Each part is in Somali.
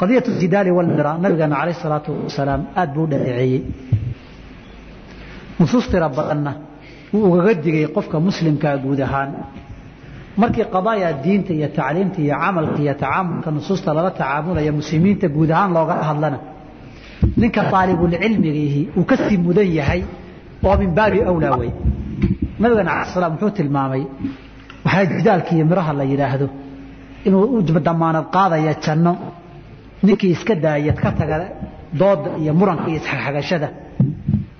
qadiyat jidaali walmira nabigeena calayh salaatu wasalaam aad buu dhaleeceeyey nusuus tira badanna wuu ugaga digay qofka muslimkaa guud ahaan. Markii qadaaya diinta iyo tacliimta iyo camalka iyo tacaamulka nusuusta lala tacaamulaya muslimiinta guud ahaan looga hadlana ninka aalibulcilmigiihi uu ka sii mudan yahay oo min baabi awlaa wey nabigana ala slam wuxuu tilmaamay waxaa jidaalka iyo miraha la yidhaahdo inuu u damaanad qaadaya janno ninkii iska daayad ka taga dooda iyo muranka iyo isxagxagashada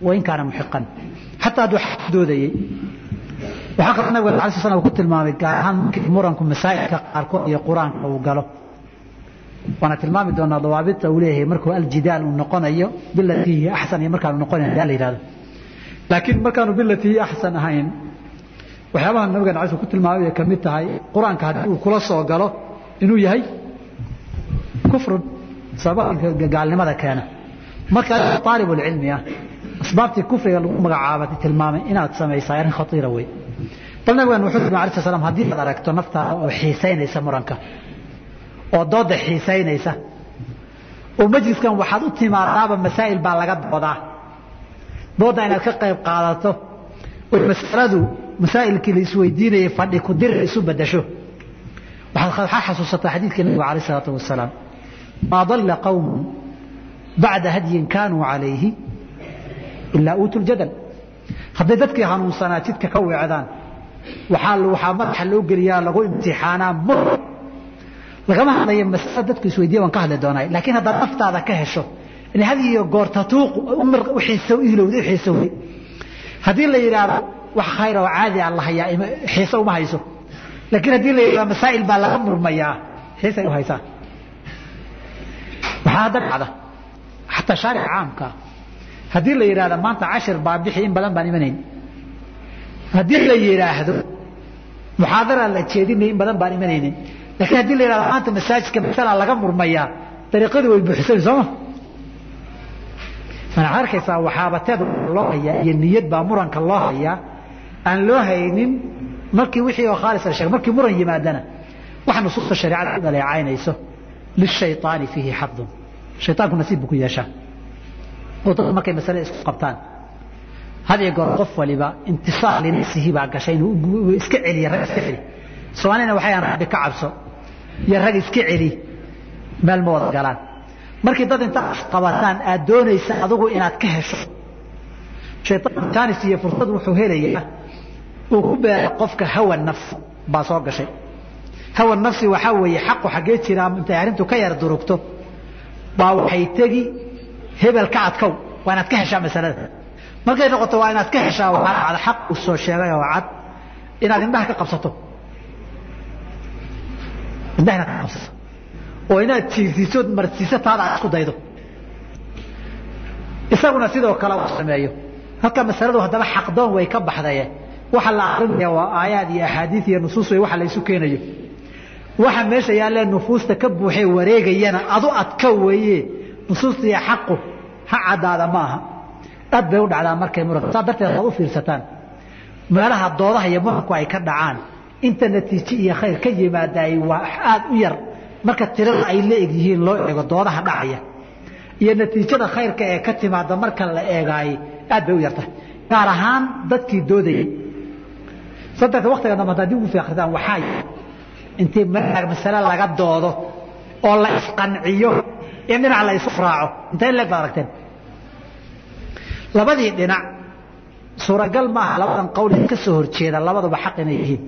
wain kaana muxiqan. Xataa hadduu doodayey waxaa kaloo nabiga ala sl slam ku tilmaamay gaar ahaan muranku masaa'ilka qaarkood iyo qur'aanka uu galo. Waana tilmaami doonaa dawaabita uu leeyahay markuu aljidaal uu noqonayo bilatii hiya axsan iyo markaanu noqonayn la yidhahdo laakiin markaanu bilatii hiya axsan ahayn waxyaabaha nabigan ala ku tilmaamay bay ka mid tahay. Qur'aanka haddii uu kula soo galo inuu yahay kufrun sababka gaalnimada keena. Marka aalibulcilmi ah asbaabtii kufriga lagu magacaaba tilmaamay inaad samaysaa arrin khatiira wey bal nabigan wuxuu tilmaamay alai slam haddii aad aragto naftaada oo xiisaynaysa muranka oo dooda xiisaynaysa oo majliskan waxaad u timaadaaba masaa'il baa laga doodaa dooda inaad ka qayb qaadato oo masaladu masaa'ilkii la isweydiinayay fadhi ku dir isu bedasho waxaad xasuusataa xadiidkii nabiga alayh isalaatu wasalaam maa dalla qawmun bacda hadyin kaanuu calayhi ilaa uutu ljadal hadday dadkii hanuunsanaa jidka ka weecdaan waxaa madaxa loo geliyaa lagu imtixaanaa mur. Lagama hadlayo masale dadku isweydiya waan ka hadli doonaa laakiin haddaad naftaada ka hesho in had iyo goor tatuuqu hilowda u xiisowday haddii la yidhaahdo wax khayr oo caadi ah la hayaa xiise uma hayso. Laakiin haddii la yidhahdo masaa'il baa laga murmayaa xiisay u haysaa waxaa hadda dhacda xataa shaaric caamka. Haddii la yidhahdo maanta cashir baa bixi in badan baan imanayn. Haddii la yidhaahdo muxaadara la jeedinay in badan baan imanaynin. Lakiin haddii la yidhahdo maanta masaajidka masala laga murmayaa dariiqadii way buuxsani sooma waxaad arkaysaa waxaabateed loo hayaa iyo niyad baa muranka loo hayaa. Aan loo haynin markii wixii oo khaalis la sheegay markii muran yimaadana waxa nusuusta shareecada ku dhaleecaynayso lishayطaani fiihi xadun shayطaanku nasiib buu ku yeeshaa oo dadku markay masale isku qabtaan had iyo goor qof waliba intisaar linafsihi baa gashay inuu iska celiya rag iska celi soomaalina waxay aan rabbi ka cabso iyo rag iska celi meel ma wada galaan markii dad inta qabataan aad doonaysa adigu inaad ka hesho shaytaan tanis iyo fursad wuxuu helayaa uu ku beera qofka hawa nafs baa soo gashay hawa nafsi waxaa weeye xaqu xaggee jiraa intay arrintu ka yar durugto. Baa waxay tegi hebel ka adkow waa inaad ka heshaa masalada. Markay noqoto waa inaad ka heshaa waxaa xaq uu soo sheegay oo cad inaad indhaha ka qabsato. Indhaha inaad ka qabsato. Oo inaad jiirsiiso marsiiso taada aad isku daydo. Isaguna sidoo kale uu sameeyo. Halka masaladu haddaba xaqdoon way ka baxdaye waxa la akrinaya waa aayaad iyo axaadiis iyo nusuus way waxa la isu keenayo waxa meesha yaallee nufuusta ka buuxee wareegayana adu adka weeye. Nusuusta iyo xaqu ha caddaada ma aha. Aad bay u dhacdaa markay muranka saa darteed waad u fiirsataan. Meelaha doodaha iyo muranku ay ka dhacaan. Inta natiijo iyo khayr ka yimaadaay waa aad u yar. Marka tirada ay la eg yihiin loo eego doodaha dhacaya. Iyo natiijada khayrka ee ka timaada marka la eegaayey aad bay u yartahay gaar ahaan dadkii doodayay. Saddex waktiga dambe dib ugu fiiqritaan waxaa intii masale laga doodo oo la isqanciyo in dhinac la isu raaco. Intee leeg baad aragteen? Labadii dhinac suuragal maaha labadan qowl ka soo horjeeda labaduba xaq inay yihiin.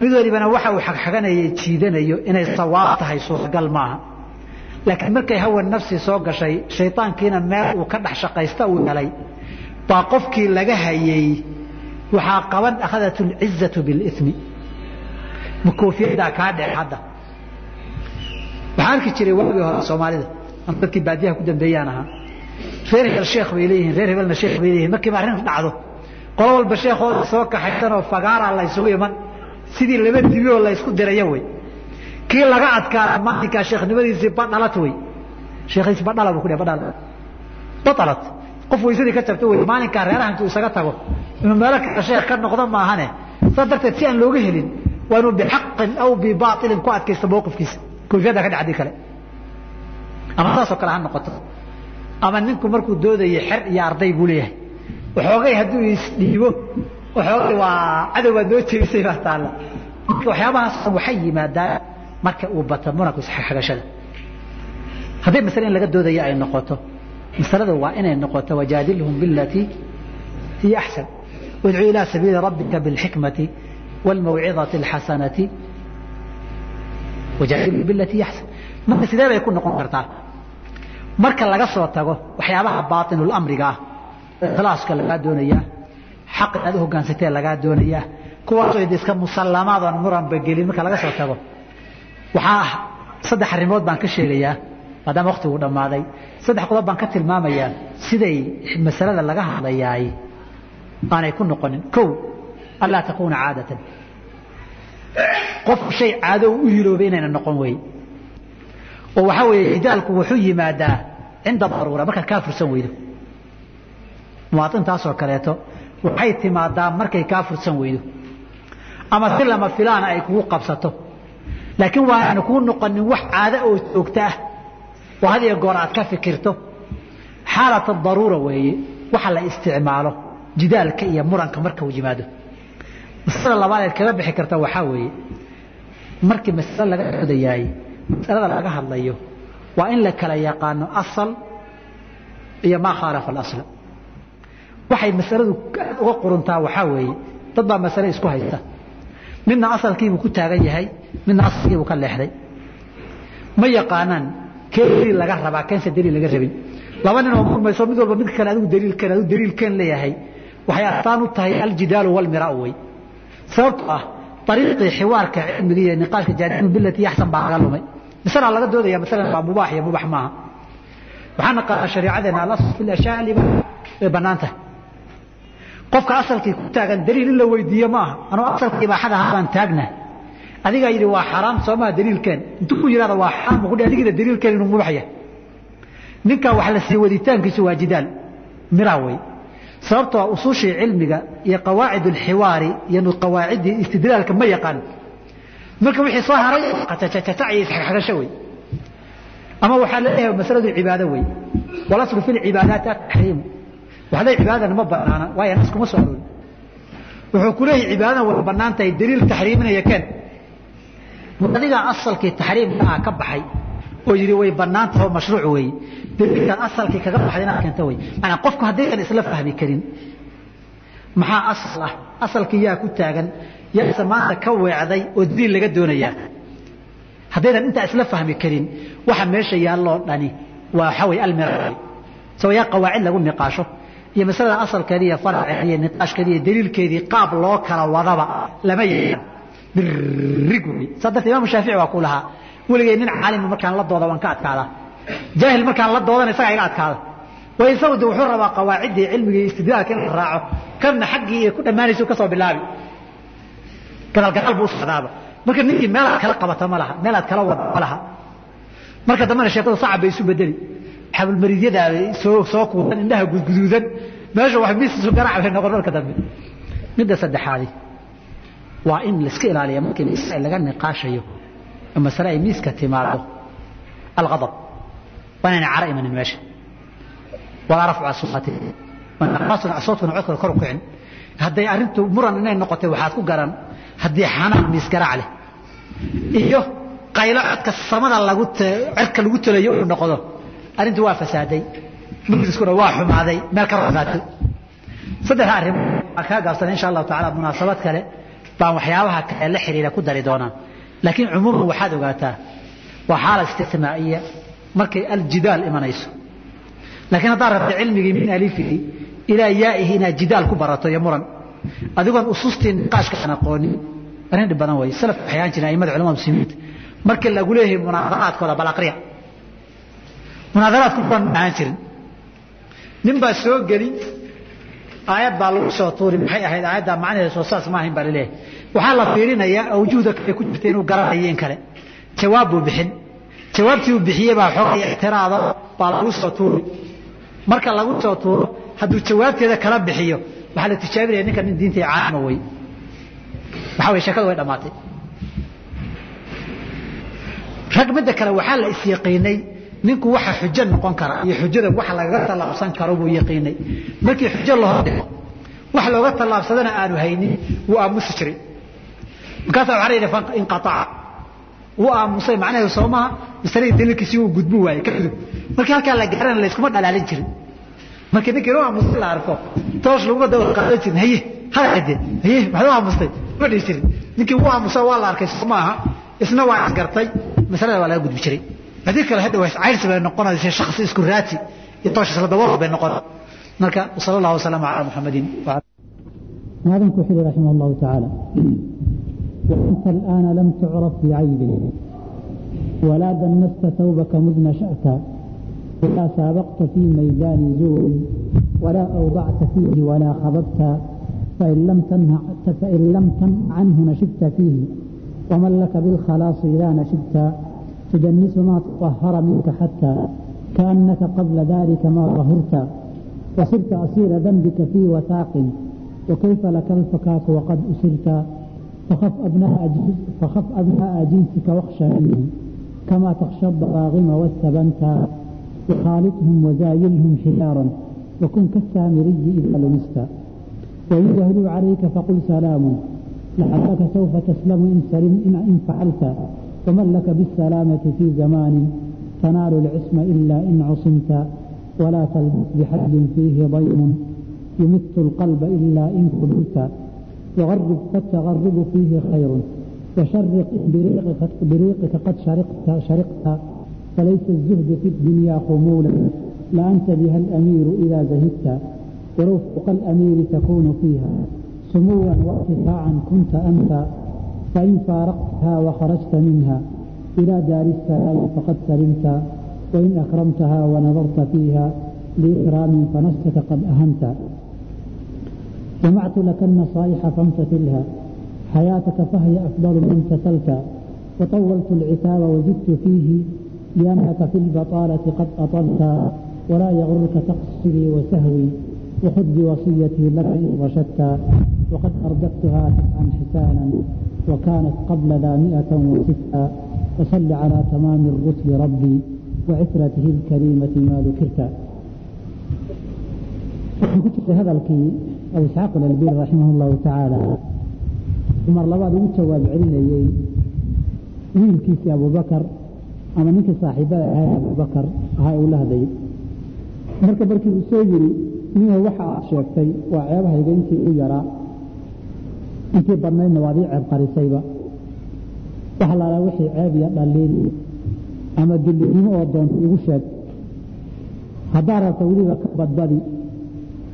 Mid walibana waxa uu xagxaganaya jiidanayo inay sawaab tahay suuragal maaha. Laakiin markay hawa nafsi soo gashay shaydaankiina meel uu ka dhex shaqaysta uu helay baa qofkii laga hayay waxaa qaban akhadat اlcizatu biاlimi makoofiyadaa kaa dhec hadda. Waxaa arki jiray waagii hore soomaalida. Dadkii baadiyaha ku dambeeyaan ahaa. Reer hebel sheekh bay leeyihiin reer hebelna sheekh bay leeyihiin markiiba arrin dhacdo qolo walba sheekooda soo kaxaysanoo fagaaraa la ysugu iman sidii laba dibi oo la ysku dirayo wey kii laga adkaana maalinkaa sheekhnimadiisii badhalat wey sheekhiisi badhala buu ku dhah badhal badhalat. Qof weysadii ka jabta wey maalinkaa reeraha intuu isaga tago. Inuu meelo kale sheekh ka noqdo maahane. Saa darteed si aan looga helin waa inuu bixaqin aw bibaailin ku adkaysta mawqifkiisa koofiyadda ka dhacdii kale ama saasoo kale ha noqoto ama ninku markuu doodayo xer iyo arday buu leeyahay waxoogay hadduu isdhiibo waxoogay waa cadow baad noo jeedisay baa taalla waxyaabahaas waxay yimaadaan marka uu bato muranku isxagashada hadday masale in laga doodaya ay noqoto masalada waa inay noqoto wajaadilhum bilatii hiya axsan wadcu ilaa sabiili rabbika bilxikmati wاlmawcidati اlxasanati wajaadilhum bilatii hiya axsan marka sidee bay ku noqon kartaa marka laga soo tago waxyaabaha baaطinulamriga ah ikhlaaska lagaa doonayaa xaq inaad u hogaansatee lagaa doonayaa kuwaasoo iska musallamaad oon muranba gelin marka laga soo tago waxaa ah saddex arrimood baan ka sheegayaa maadaama waktigu dhammaaday saddex qodob baan ka tilmaamayaa siday masalada laga hadlayaay aanay ku noqonin kow anlaa takuuna caadatan qof shay caado u hiloobay inayna noqon wey oo waxaa weeye xidaalku wuxuu yimaadaa cinda daruura markaad kaa fursan weydo muwaadintaasoo kaleeto waxay timaadaa markay kaa fursan weydo ama si lama filaana ay kugu qabsato laakiin waa aanu kuu noqonin wax caado oo joogto ah oo had iyo goor aad ka fikirto xaalata daruura weeye waxa la isticmaalo jidaalka iyo muranka marka uu yimaado masalada labaad eed kaga bixi karta waxaa weeye markii masale laga odayaay masalada laga hadlayo waa in la kala yaqaano asal iyo maa khaalafa alasla waxay masaladu uga quruntaa waxaa weeye dad baa masale isku haysta. Midna asalkiibuu ku taagan yahay midna asalkiibuu ka leexday. Ma yaqaanaan kee daliil laga rabaa keense daliil laga rabin. Laba nin oo murmayso mid walba mid kale adigu daliilkeen adigu daliilkeen leeyahay. Waxay astaan u tahay aljidaalu walmiraau wey sababtoo ah ariiqii xiwaarka cilmiga iyo niqaashka jaadimu bilati yaxsan baa laga lumay masalaa laga doodaya masalan waa mubaax iyo mubax maaha. Waxaa naqaana shariicadeena alasl fi ashyaa liba way bannaan tahay qofka asalkii ku taagan daliil in la weydiiyo maaha anuu asalka ibaaxada habaan taagna adigaa yidhi waa xaraam soomaa daliilkeen. Intuu ku yidhahda waa xaraam ku adigina daliilkeen inuu mubax yahay. Ninkaa wax la siiy waditaankiisu waa jidaal miraa wey sababtoo usuushii cilmiga iyo qawaacid alxiwaari iyo qawaaciddii istidlaalka ma yaqaan. Marka wixii soo haray iyo isxagasho wey. Ama waxaa la leeyahay masaladu cibaado wey. Walaslu fi lcibaadaati ataxriimu waxday cibaadana ma banaana waayo nas kuma soo aroori wuxuu ku leeyahay cibaadana way bannaan tahay daliil taxriiminaya keen. Adigaa asalkii taxriimka ah ka baxay oo yidhi way bannaan tahay oo mashruuc weeye daliilkan asalkii kaga baxday inaad keento wey maanaa qofku haddaydan isla fahmi karin maxaa asal ah? Asalkii yaa ku taagan yaase maanta ka weecday oo daliil laga doonayaa. Haddaydan intaa isla fahmi karin waxa meesha yaalloo dhani waa waxaa wey almira. Sawa yaa qawaacid lagu niqaasho iyo masalada asalkeedi iyo farceedi iyo niqaashkeedi iyo daliilkeedii qaab loo kala wadaba lama yeelan birig wey saa darteed imaamu shaafici waa ku lahaa weligay nin caalima markaan la dooda waan ka adkaadaa jaahil markaan la doodana isagaa iga adkaada. Way isagu de wuxuu rabaa qawaaciddii cilmigii istidlaalka in la raaco. Kanna xaggii iyo ku dhammaanaysu ka soo bilaabi. Gadaalgadaal buu u socdaaba. Marka ninkii meelaad kala qabata ma laha meelaad kala wada ma laha. Marka dambena sheekadu sacab bay isu bedeli. Xabulmariidyada soo soo kuudan indhaha gudguduudan. Meesha wax miisu garaac bay noqon marka dambe. Midda saddexaadi. Waa in laiska ilaaliya markii laga niqaashayo masale ay miiska timaado alghadab waa inayna cara imanin meesha walaa rafcu aswaati asootkuna codkooda kor u kicin hadday arrintu muran inay noqotay waxaad ku garan haddii xanaan miis garaac leh iyo qaylo codka samada lagu cerka lagu talayo uu noqdo arrintu waa fasaaday majliskuna waa xumaaday meel ka roqaato saddexda arrimo kaa gaabsanay insha allahu tacaala munaasabad kale baan waxyaabaha kale la xiriira ku dari doonaa laakiin cumuuman waxaad ogaataa waa xaala isticmaa'iya markay aljidaal imanayso. Laakiin haddaad rabta cilmigii min alifihi ilaa yaa'ihi inaad jidaal ku barato iyo muran adigoon usustii niqaashka aan aqoonin arrin dhib badan weeye salaf waxay ahaan jireen aimada culamada muslimiinta. Markii lagu leeyahay munaadaraadkooda bal aqriya. Munaadaraadku kuwan ahaan jirin. Nin baa soo geli aayad baa lagu soo tuuri maxay ahayd aayaddaa macnaheeda soo saas ma ahayn baa la leeyahay waxaa la fiirinayaa awjuhda kale ku jirta inuu garanayo in kale. Jawaab buu bixin. Jawaabtii uu bixiyey baa xoogay ictiraado baa lagu soo tuuri. Marka lagu soo tuuro hadduu jawaabteeda kala bixiyo waxaa la tijaabinaya ninkan nin diinta caama wey waxaa wey sheekadu way dhammaatay. Rag midda kale waxaa la isyaqiinay ninku waxa xujo noqon kara iyo xujada wax lagaga tallaabsan karo buu yaqiinay. Markii xujo wax looga tallaabsadana aanu haynin wuu aamusi jiray. Markaasaa waxaa la yidhi inqaaca wuu aamusay macnaheedu soo maha masaladii daliilkiisii uu gudbu waayey ka gudub markii halkaa la gaarana layskuma dhalaalin jirin. Markii ninkii inuu aamusay la arko toosh laguma dawr qaadan jirin. Haye hala cadde haye maxaad u aamustay. Ma dhihi jirin. Ninkii wuu aamusa waa la arkay soo maaha isna waa isgartay masalada waa laga gudbi jiray haddii kale hadda waa cayrsi bay noqonaysa shakhsi isku raati iyo toosh isla dabool bay noqon marka sala allahu wasalama calaa muxamadin هذا كحل رحمه الله تعالى وأنت الآن لم تعرف بعيب ولا دنست ثوبك مذ نشأت ولا سابقت في ميدان زور ولا أوضعت فيه ولا خضبت فإن لم تنه فإن لم تنه عنه نشبت فيه ومن لك بالخلاص إذا نشبت تدنس ما تطهر منك حتى كأنك قبل ذلك ما طهرت وصرت أسير ذنبك في وثاق وكيف لك الفكاك وقد أسرت فخف أبناء فخف أبناء جنسك واخشى منهم كما تخشى الضراغم والثبنت وخالطهم وزايلهم حجارا وكن كالسامري إذا لمست وإن جهلوا عليك فقل سلام لعلك سوف تسلم إن سلم إن, إن فعلت فمن لك بالسلامة في زمان تنال العصم إلا إن عصمت ولا تلبس بحد فيه ضيم يمت القلب إلا إن خبرت وغرب فالتغرب فيه خير وشرق بريقك, بريقك قد شرقت شرقت فليس الزهد في الدنيا خمولا لأنت بها الأمير إذا زهدت ورفق الأمير تكون فيها سموا وارتفاعا كنت أنت فإن فارقتها وخرجت منها إلى daari الsarayi faqad salimta wain akramtaha wanadarta fiiha liikraamin fanafsaka qad ahanta جمعت لك النصائح فامتثلها حياتك فهي أفضل من امتثلت وطولت العتاب وزدت فيه لأنك في البطالة قد أطلت ولا يغرك تقصري وسهوي وخذ بوصيتي لك إن رشدت وقد أردفتها الآن حسانا وكانت قبل ذا مئة وستا وصل على تمام الرسل ربي وعترته الكريمة ما ذكرت كتب هذا الكي أو إسحاق الألبير رحمه الله تعالى عمر لبعض وجواب علينا wiilkiisii abubakar ama ninkii saaxiibada ahay abubakar ahaa uu la hadlayay marka markii uu soo yiri ninka waxa aad sheegtay waa ceebahayga intii u yaraa intii badnaydna waad ii ceeb qarisayba. Waxa laalaa wixii ceeb iyo dhaliil ama dullinimo oo doonta igu sheeg. Haddaa rabta weliba ka badbadi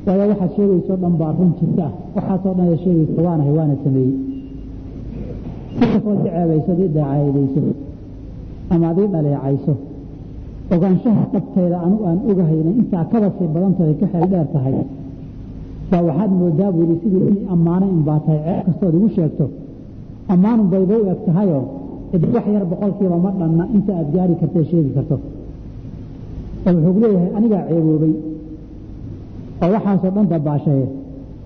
waayo waxaad sheegaysoo dhan baa run jirta. Ah waxaasoo dhan ee sheegaysa waanahay waana sameeyey. Si kastood i ceebayso ad ii ama ad dhaleecayso ogaanshaha dhabteeda anu aan ogahayna intaa kaba sii badantooda ka xeel dheer tahay baa waxaad moodaa buu yidhi sidii ammaano in baa tahay ceeb kastood igu sheegto ammaanun bayba u eg tahayoo wax yar boqolkiiba ma dhanna inta aad gaari kartae sheegi karto. Oo wuxuu leeyahay anigaa ceeboobay oo waxaasoo dhan dabaashaye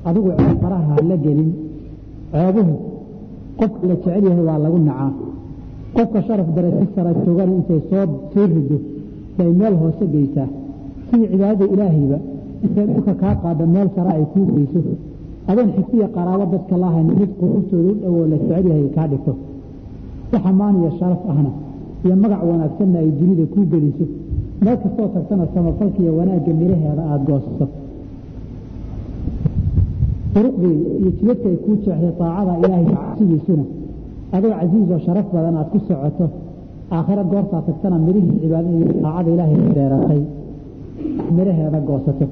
adigu ceeb faraha ha la gelin ceebuhu qofka la jecel yahay waa lagu nacaa. Qofka sharaf darajo sara joogana intay soo soo rido bay meel hoose geysaa. Sidii cibaadada ilaahayba dhulka kaa qaada meel sare ay kuu geyso adoon xigtiya qaraabo dadka lahayn mid quruftooda u dhowoo la jecel yahay kaa dhigto. Wax ammaan iyo sharaf ahna iyo magac wanaagsanna ay dunida kuu geliso. Meel kastoo tagtana samafalka iyo wanaagga miraheeda aada goosato. Duruqdii iyo jibadka ay kuu jeexday taacada ilaahay cabsidiisuna adoo casiizoo sharaf badan aad ku socoto aakhiro goortaa tagtana mirihii cibaadada iyo ilaahay beeratay miraheeda goosato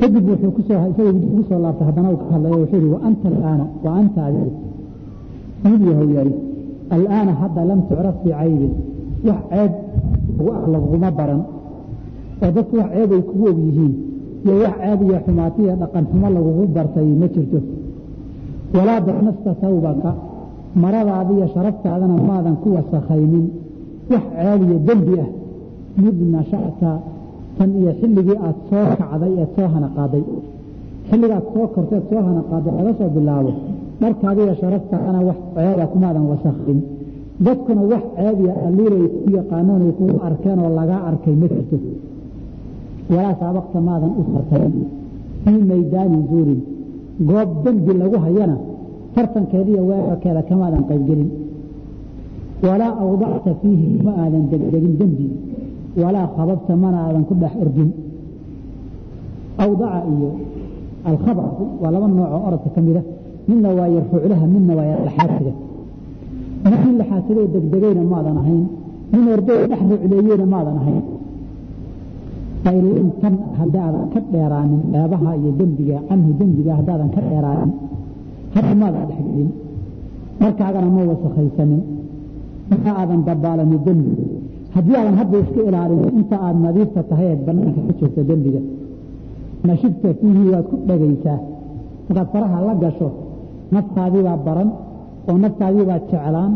kadib wuxuu ku soo isaga ugu soo laabtay haddana uu ka hadlayo wuxuu yihi wa anta alaana wa anta adigu mid yahow yari alaana hadda lam tucraf bicaybin wax ceeb ugu laguma baran. Oo dadku wax ceeb ay kugu og yihiin iyo wax ceeb iyo xumaati dhaqan xumo lagugu bartay ma jirto. Walaa daknasta tawbaka maradaada iyo sharaftaadana maadan ku wasakhaynin wax ceeb iyo dembi ah mid nasha'ta tan iyo xilligii aad soo kacday eed soo hana xilligaad soo korteed soo hana qaaday laga soo bilaabo. Dharkaada iyo sharaftaadana wax ceeba kumaadan wasakhin. Dadkuna wax ceebiya alliiray ku yaqaanaan kugu arkeen oo lagaa arkay ma jirto. Walaa saabaqta maadan u tartarin. Fii maydaani zuurin. Goob dembi lagu hayana tartankeediiyo weerarkeeda kamaadan qaybgelin. Walaa awdacta fiihi ma aadan degdegin dembi walaa khababta mana aadan ku dhex ordin awdaca iyo alkhabcu waa laba noocoo orodka ka mida midna waa yarfuuclaha midna waa yarlaxaadsiga midkii laxaasigay degdegayna maadan ahayn. Min orday dhex rucleeyeyna maadan ahayn. Tan haddaadan ka dheeraanin ceebaha iyo dembiga canhu dembiga haddaadan ka dheeraanin hadda maadan dhexgelin markaagana ma wasakhaysanin ma aadan dabaalanin dembi haddii aadan hadda iska ilaalin inta aad nadiifta tahay eed banaanka ka joogta dembiga nashibta fiihi waad ku dhegaysaa. Markaad faraha la gasho naftaadiibaa baran oo naftaadiibaa jeclaan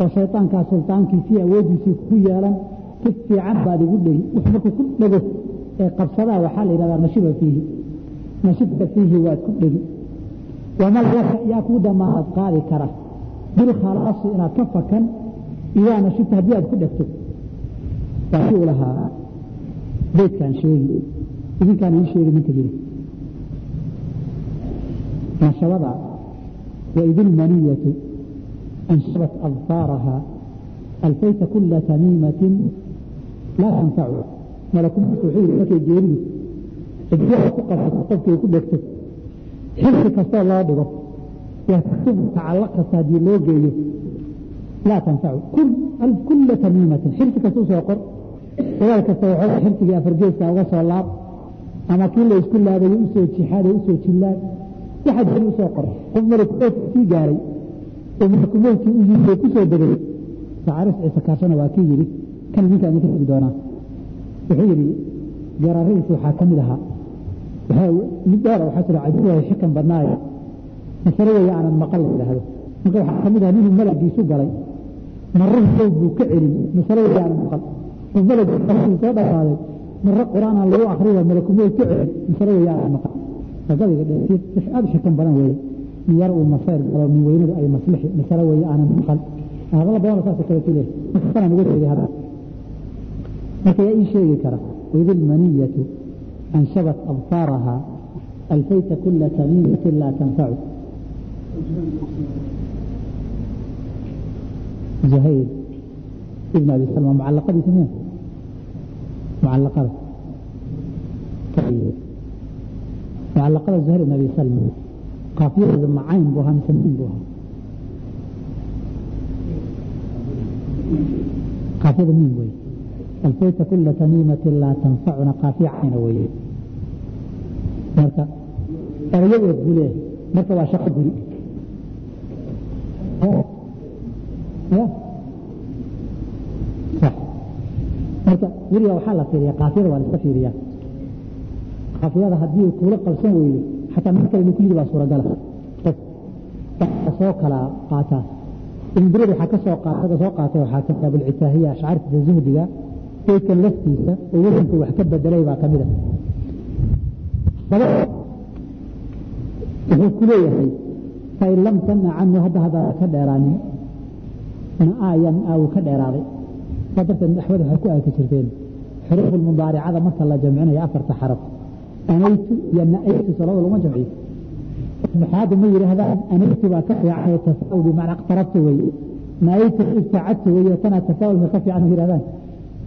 oo shaydaankaa sultaankiisii awooddiisii ku yeelan si fiican baad igu dhegi wux markuu ku dhego ee qabsadaa waxaa la yidhahdaa nashiba fiihi nashibta fiihi waad ku dhegi waman laka yaa kuu damaanad qaadi kara. Bilkhalaasi inaad ka fakan idaa nashibta haddii aad ku dhegto waa si u lahaa beydkaan sheegi idinkaan ii sheegi ninka yiri nashabada waid ilmaniyatu anshabat adfaaraha alfayta kula tamiimatin laa tanfacu yidhi markay geeridu ciddiada ku qabsato qofkay ku dhegto xilsi kastoo loo dhigo waktub tacallaq kasta haddii loo geeyo laa tanfacu kula tamiimatin xilsi kasta u soo qor wadaal kasta waxooga xilsigii afargeeska uga soo laab ama kii la isku u soo jixaaday u soo jillaad waxaad jiri u soo qor qof malakmoodka sii gaaray oo malakumoodkii u yimid oo degay sacaris ciise kaashana waa kii yidhi kan idinka idinka tegi doonaa? Wuxuu yidhi garaaradiisi waxaa ka mid ahaa. Mid dheer waxaa jira cajiibahay xikan badnaayo. Masale weeye maqal la yidhaahdo. Marka waxaa ka mid aha ninuu malaggiisu galay. Marruhu sow buu ka celin masale weeye maqal oo malaggu qalkuu soo dhaqaaday marre qur-aanaan lagu akriyo malakumood ka celin masale weeye aanan maqal gabayga dheer aada u xikan badan weeye min yar uu masayr galo min weynadu ay maslixi masale weeye aanan maqal hadalla badan saasoo kale ku leeyahay marka sanaan uga jeeday hadda marka yaa ii sheegi kara waid ilmaniyatu anshabat adfaaraha alfayta kula tamiimatin laa tanfacu زهير ابن أبي سلمى معلقة mucalaqada mucalaqada zuhayr ibn abi salma qaafiyadeeda macayn buu ahaa mise mu'in buu ahaa qaafiyada mu'in weye alfayta kula tamiimati laa tanfacuna qaafiya cayna weye marka erayo oo gule marka waa shaqo guri marka weliga waxaa la fiiriya qaafiyada waa la iska qaafiyada haddii uu kuula qabsan weydo xataa mid kale inuu ku baa suuragala soo kala qaataa imbirid waxaa ka soo soo qaatay waxaa ka abulcitaahiya ashcaartiisa zuhdiga beydkan laftiisa oo wasanka wax ka bedelay baa ka mid wuxuu ku fain lam tanna canhu hadda haddaada ka dheeraanin na'aayan aa uu ka dheeraaday saa darteed axmed waxay ku aaki jirteen. Xuruufu mudaaricada marka la jamcinayo afarta xaraf. Anaytu iyo na'aytu salada laguma jamciyo. Maxaada ma yidhaahdaan anaytu baa ka fiican tafaul bimacnaa iqtarabtu weye na'aytu ibtacadtu weye tanaa tafaulka ka fiican yidhahdaan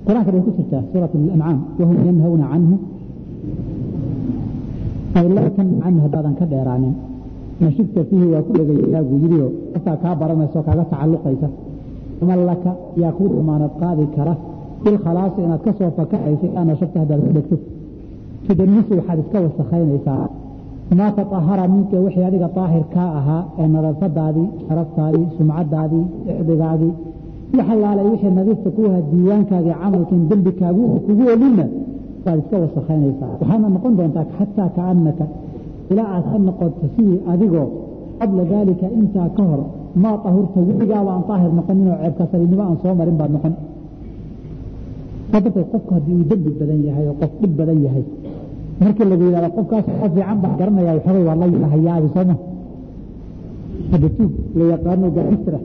qur'aanka bay ku jirtaa suurat alancaam wahum yanhawna canhu. Ay lam tanna canhu haddaadan ka dheeraanin. Nashibta fiihi waa ku dhegaysaa buu qofkaa kaa baranaysa oo kaaga tacalluqaysa man laka yaa kuu damaanad qaadi kara. Bilkhalaasi inaad ka soo fakacaysa aa nashibta haddaad ku dhegto. Tudanisu waxaad iska wasakhaynaysaa. Maa taahara minka wixii adiga daahir kaa ahaa ee nadaafadaadii sharaftaadii sumcadaadii ixdigaagii waxalaalay wixii nadiifta ku ahaa diiwaankaagii camalkan dembikaagu kugu olinna waad iska wasakhaynaysaa. Waxaana noqon doontaa xataa kaanaka ilaa aad ka noqoto sidii adigoo qabla daalika intaa ka hor maa ahurta weligaaba aan daahir noqoninoo ceebka saliinimo aan soo marin baad noqon. Darteed qofku haddii uu dembi badan yahay oo qof dhib badan yahay markii lagu yidhahdo qofkaas qof fiican baa garanaya waxoogay waa la hayaabi sooma hadda la yaqaano gaistra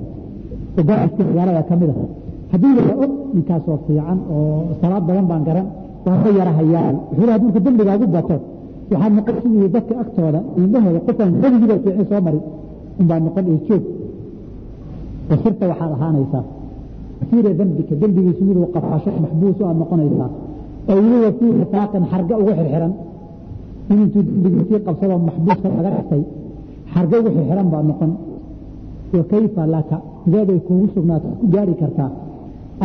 oo gaaiska magaalada ka haddii la og ninkaasoo fiican oo salaad badan baan garan waan ka yara hayaan wuxuu haddii marka dembigaagu bato waxaa noqon sidii dadka agtooda indhahooda qofaan dembigida fiicin soo mari unbaa noqon ee joog wasirta waxaad ahaanaysaa. Wasiira dembika dembigiisu miduu qafaasho maxbuus aad noqonaysaa. Oo weliba fii wifaaqin xarga ugu xirxiran. In intuu dembigiisii qabsadoo maxbuuska laga dhigtay xarga ugu xirxiran baad noqon. Wa laka? Sideeday kuugu sugnaato gaari kartaa.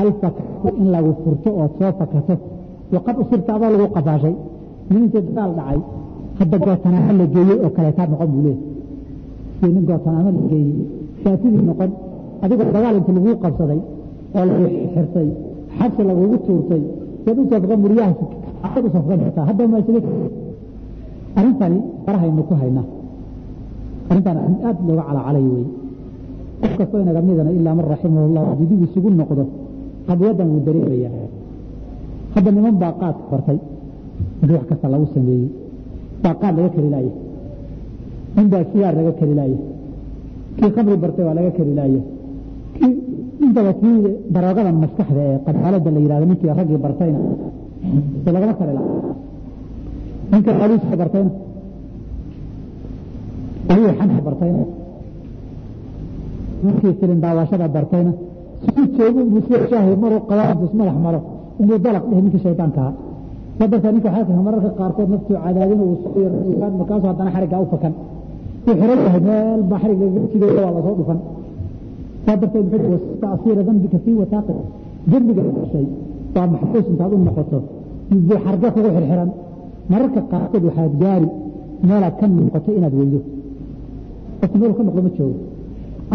Alfakatu in lagu furto ood soo fakato. Waqad usirta adoo lagu qafaashay intii dagaal dhacay hadda gootanaamo la geeyey oo kaleetaa noqon buu leeyahy si nin gootanaamo la geeyey saafidii noqon adigoo dagaal inta laguu qabsaday oo lagu xirtay xabsi lagugu tuurtay yaad u safqa muryaha aad u safqan kartaa hadda ma isaga arrintani farahaynu ku haynaa arrintan aad looga calacalay wey qof kastoo inaga midana ilaa man raximahu llah dib isugu noqdo qadyadan wuu dareemayaa. Hadda niman baa qaadka bartay intii wax kasta lagu sameeyey baa qaad laga kari laaya nin baa sigaar laga kari laaya kii khamri bartay waa laga kari laaya kii intaba kii daroogada maskaxda ee qadaalada la yidhahdo ninkii raggii bartayna se lagama kari laha ninka qaliiska bartayna ayuu xanta bartayna. Ninkii filin daawashada bartayna inuu soo shaahi maruu qabaantus madax maro inuu dalaq dheh ninkii shaydaanka ahaa saa darteed ninka waxaa mararka qaarkood naftuu cadaadin uu markaasuu haddana xariggaa u fakan. Wuu xiran yahay meel baa xarigga sideeda waa la soo dhufan saa darteed muxuu tasiira dambika fii wataaqi dembiga dhashay. Waa maxbuus intaad u noqoto. Buu xarga kugu xirxiran. Mararka qaarkood waxaad gaari meelaad ka noqoto inaad weydo. Qofka meel ka noqdo ma joogo.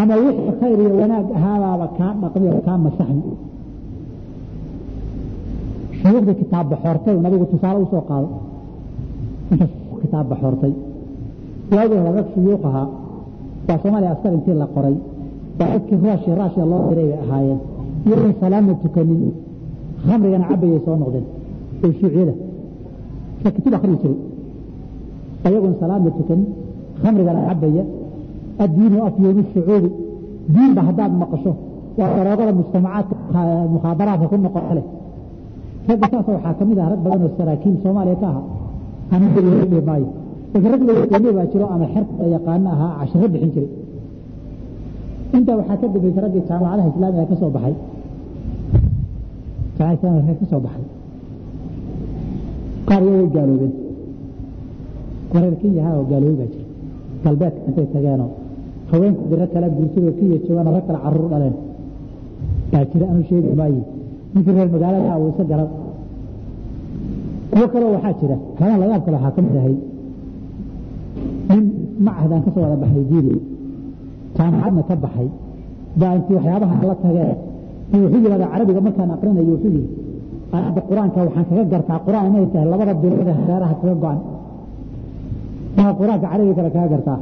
Ama wixii khayr iyo wanaag ahaabaaba kaa dhaqmi oo kaa masaxmi. Shuyuukhda kitaab baxoortay nabigu tusaale u soo qaado inta kitaab baxoortay waagii hore shuyuuq ahaa. Waa soomaaliya askar intii la qoray waa dadkii ruushia raashiya loo diray bay ahaayeen iyagoon salaama tukanin. Khamrigana cabayay soo noqdeen. Oo shuuciyada ka kutub akhriyi jiray. Ayagoon salaama tukanin. Khamrigana cabaya addiinu afyoomu shucuubi diinba haddaad maqasho. Waa daroogada mujtamacaadka mukhaadaraadka ku noqota leh ragga saasa waxaa ka mid ah rag badan oo soomaaliya ka aha aanan daliiladhihi maayo laakiin rag layaqiinay baa jiro ama xerta yaqaano ahaa cashiro bixin jiray intaa waxaa ka dambeysay raggii jaamacadaha islaamiga ka soo baxay. Jaamacada islamiga ka soo baxay. Qaar way gaaloobeen. Wareer kenyaha oo gaaloobay baa jira. Galbeedka intay tageenoo. Haweenku diro kala guursadoo kenya joogaan rag kale carruur dhaleen. Baa jira anu sheegi maayo ninkii reer magaalada uu isa garan kuwo kaleo waxaa jira. Kalaan layaab kale waxaa ka mid ahay. Nin macahdan ka wada baxay diini jaamacadna ka baxay. Baa intii waxyaabaha la tageen in wuxuu yidhahda carabiga markaan aqrinayo wuxuu yidhi aayadda qur'aanka waxaan kaga gartaa. Qur'aan inay tahay labada bilood ee kaga go-an. Maa qur'aanka carabiga kale kaga gartaa.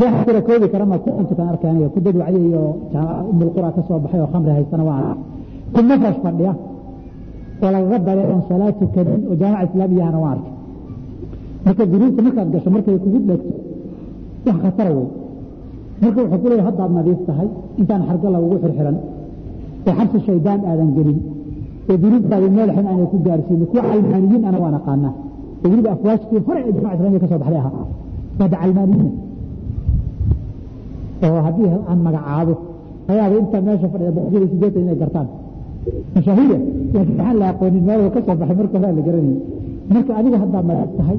Wax koobi kara ma ku inta kan arkeenayo ku dad wacdi iyo qura ka soo baxay oo khamri haystana waa ku mafrash fadhiya. Oo lagaga daray oon salaad tukanin oo jaamaca islaamiyahana waa arkay. Marka duruubta markaad gasho markay kugu dhegto wax khatara wey marka wuxuu ku haddaad nadiif tahay intaan xarga lagugu xirxiran oo xabsi shaydaan aadan gelin oo duruubtaadi meel xun aanay ku gaarsiinin kuwa calmaaniyiin ana waan aqaanaa. Oo weliba afwaajtii hore ee jamaca islamiya ka baxday ahaa. Waada calmaaniyiina oo haddii aan magacaabo ayaaba inta meesha fadhida boqolkiiba sideetan inay gartaan. Mashaahiya laakiin waxaan la aqoonin meel ka baxay marka horaa la garanayay marka adiga haddaad nadiif tahay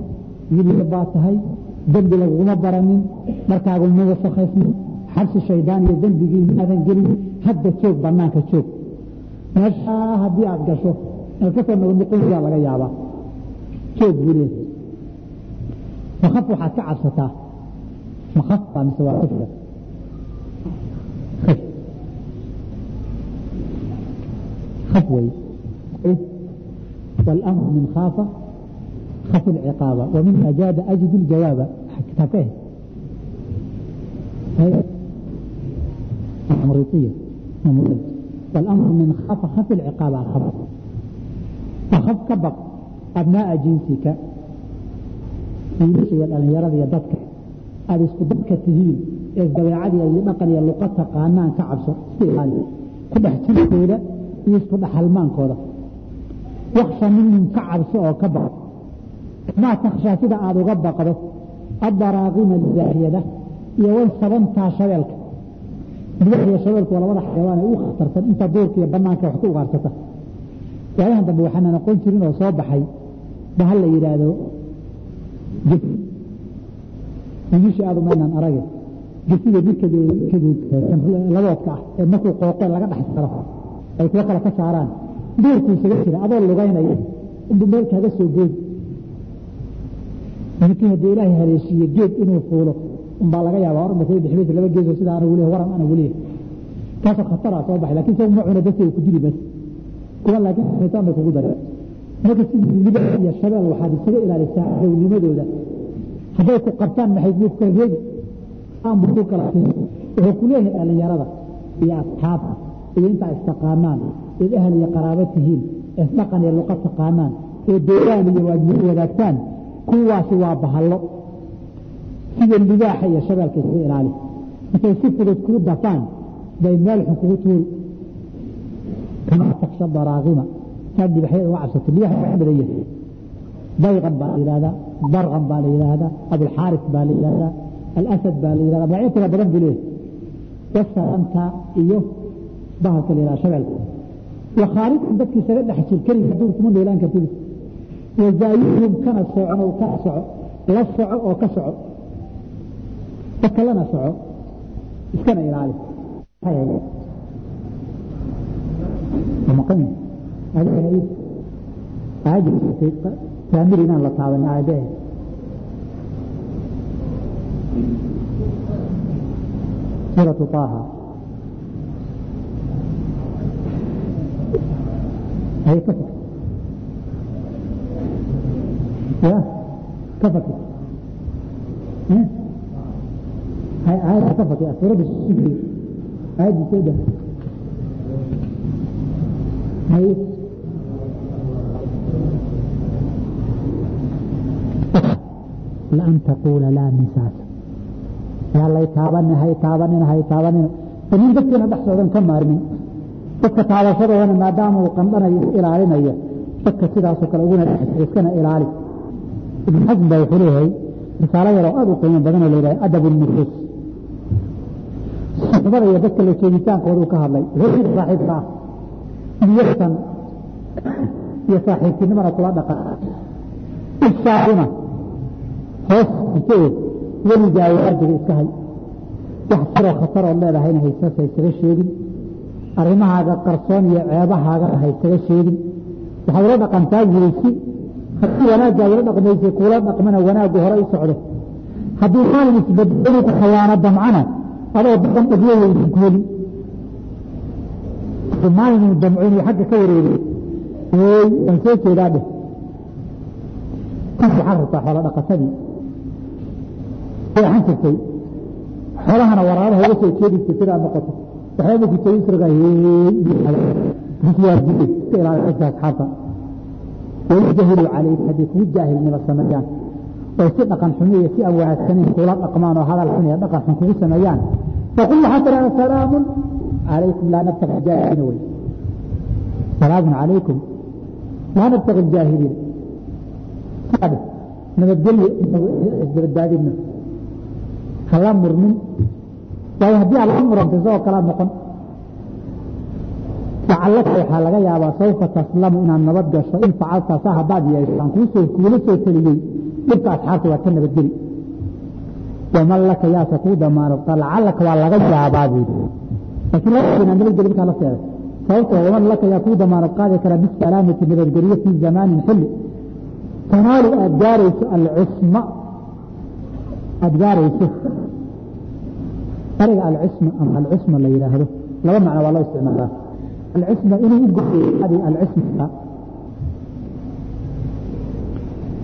wiilya baa tahay dembi laguma baranin markaagu ma wasakhaysnin xabsi shaydaan iyo dembigii maadan gelin hadda joog banaanka joog meeshaa haddii aad gasho inaad kasoo noqnoqonsiyaa laga yaabaa joog buu leeyahay makaf waxaad ka cabsataa makaf baa mise waa kufka خف وي والأمر من خاف خف العقاب ومن أجاد أجد الجواب كتابه هي أمريطية والأمر من خاف خف العقاب خف فخف كبق أبناء جنسك يمشي الأن يرى يدك aada isku dadka tihiin ee dabeecadii iyo dhaqan iyo luqa taqaanaan ka cabso iska ilaali ku dhex jirkooda iyo isku dhexhalmaankooda waksha minhum ka cabso oo ka baqo maa takhshaa sida aada uga baqdo addaraaqima zaahiyada iyo wan sabantaa shabeelka. Biyax iyo shabeelku waa labada xayawaan ee u khatarsan inta duurka banaanka wax ku ugaarsata waayahan dambe waxaanan aqoon jirin oo soo baxay bahal la yidhaahdo gesi wiilisha aada umaynaan arage gesiga midkalaboodka ah ee markuu qooqe laga dhex saro ay kuwa kale ka saaraan. Duurkuu isaga jira adoo lugaynaya meel kaaga soo goodi ninkii haddii ilaahay haleeshiiye geed inuu fuulo umbaa laga yaabaa or masay dhexmaysa laba geesoo sida anagu leeyahay waran anagu leeyahay kaasoo khataraa soo baxay laakiin isagu ma cuna dadka ku dili bas kuwa laakiin shaytaan bay kugu daray marka sidii libax iyo shabeel waxaad isaga ilaalisaa downimadooda hadday ku qabtaan maxay kala reegi aanbu ku kala wuxuu ku dhallinyarada iyo asxaabta iyo intaa istaqaanaan eed ahal iyo qaraabo tihiin ee isdhaqan iyo luqad taqaanaan ee deegaan iyo wadaagtaan kuwaasi waa bahallo. Sida libaaxa iyo shabeelka iska ilaali. Intay si fudud kuu dafaan bay meel xun kugu tuuri kama taksha daraaqima. Saad dibaxyada uga cabsato libaaxa waa badan yahay dayqan baa la yidhahdaa darqan baa la yidhaahdaa abulxaaris baa la yidhahdaa alasad baa la yidhahdaa magacyo kala badan buu leeyahay. Wasaranta iyo bahalka la yidhahda shabeelka wakhaalidkan dadkii isaga dhex jir keliga duur kuma noolaan kartid wazaayihum kana socno ka soco la soco oo ka soco. Dadka lana soco iskana ilaali. Taamir inaan la taaban aadee. Suuratu طaaha ay ka fikir ya ka fakir hay aayadda ka fakir suuradda shikri aayadda soo dah hay لأن تقول لا مساس يا الله تابني هاي تابني هاي تابني فمن dadkeena dhexdoodan ka maarmin dadka taabashadoodana maadaama uu qandhanayo ilaalinaya dadka sidaasoo kale uguna iskana ilaali ibn xasm baa wuxuu leeyahay risaalo yaroo aad u qiimo badan oo la yidhaha adab nufuus suxbada iyo dadka la joogitaankooda ka hadlay yidhi saaxiibka ah niyadsan iyo saaxiibtinimana kula dhaqan ishaaquna hoos isagoo weligaa waardiga iska hay. Wax jiroo khataroo leedahayna haysas haysaga sheegin. Arrimahaaga qarsoon iyo ceebahaagana haysaga sheegin. Waxaad ula dhaqantaa weysi haddii wanaaggaa ula dhaqmaysa kuula dhaqmana wanaaggu hore u socdo. Haddii maalin isbadbadu ku khayaano damcana adoo daqan dhagyo heli. Maalin damco xagga ka wareegay waan soo jeedaa dheh. Kas waxaad rabtaa xoola dhaqatadii. Waxaan jirtay. Xoolahana waraabaha uga soo jeedisa sidaa noqoto. Waxyaaba ku jeedin sirga iska ilaali dadka asxaabta wayjahilu calayk haddii kugu jaahilnimo sameeyaan oo si dhaqan xumi iyo si aan wanaagsaneyn kula dhaqmaan oo hadal xun iyo dhaqan xun kugu sameeyaan faqul waxaa tiraa salaamun calaykum laa nabtaqi jaahiliina wey salaamun calaykum laa nabtaqi jaahiliina nabadgelyo isbadbaadino hala murmin waayo haddii aad la murantay isagoo kalaa noqon lacallaka waxaa laga yaabaa sawfa taslamu inaad nabad gasho in facalta saa haddaad yeesho aan kuusoo kuula soo teliyey dhibka asxaabta waad ka nabadgeli waman laka yaase kuu damaanata lacallaka waa laga yaabaa buudi laakiin laa inaad nabadgeli markaa la seeday sababtoo waman laka yaa kuu damaanad qaadi kara bisalaamati nabadgelyo fii zamaanin xilli. Tanaalu aad gaarayso alcisma aada gaarayso. Ariga alcisma ama alcisma la yidhaahdo. Laba macno waa loo isticmaalaa alcisma inuu u goyo alcisma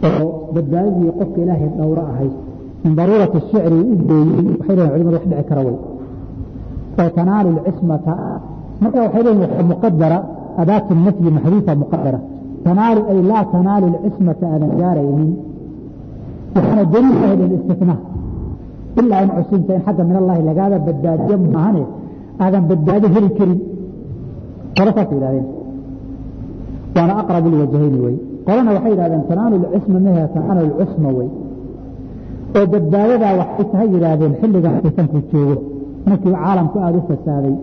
oo badbaadadii qofka ilaahay dhowro ahayd min daruurati shicri u gooyey waxay leeyihiin culimadu wax dhici kara way oo tanaalu alcismata marka waxay leeyihiin waxa muqadara adaatu nafyi maxduufa muqadara tanaalu ay laa tanaalu alcismata aadan gaaraynin waxaana daliil ahayd istifnaa ilaa in cusunta in xagga min allahi lagaaba badbaadiyo maahane aadan badbaado heli karin qolo saas yidhahdeen. Waana aqrabu lwajhayni wey qolana waxay yidhahdeen tanaalu lcisma mehe tanaalu lcusma wey oo badbaadadaa waxay tahay yidhaahdeen xilligan fitanku joogo. Markii caalamku aada u fasaaday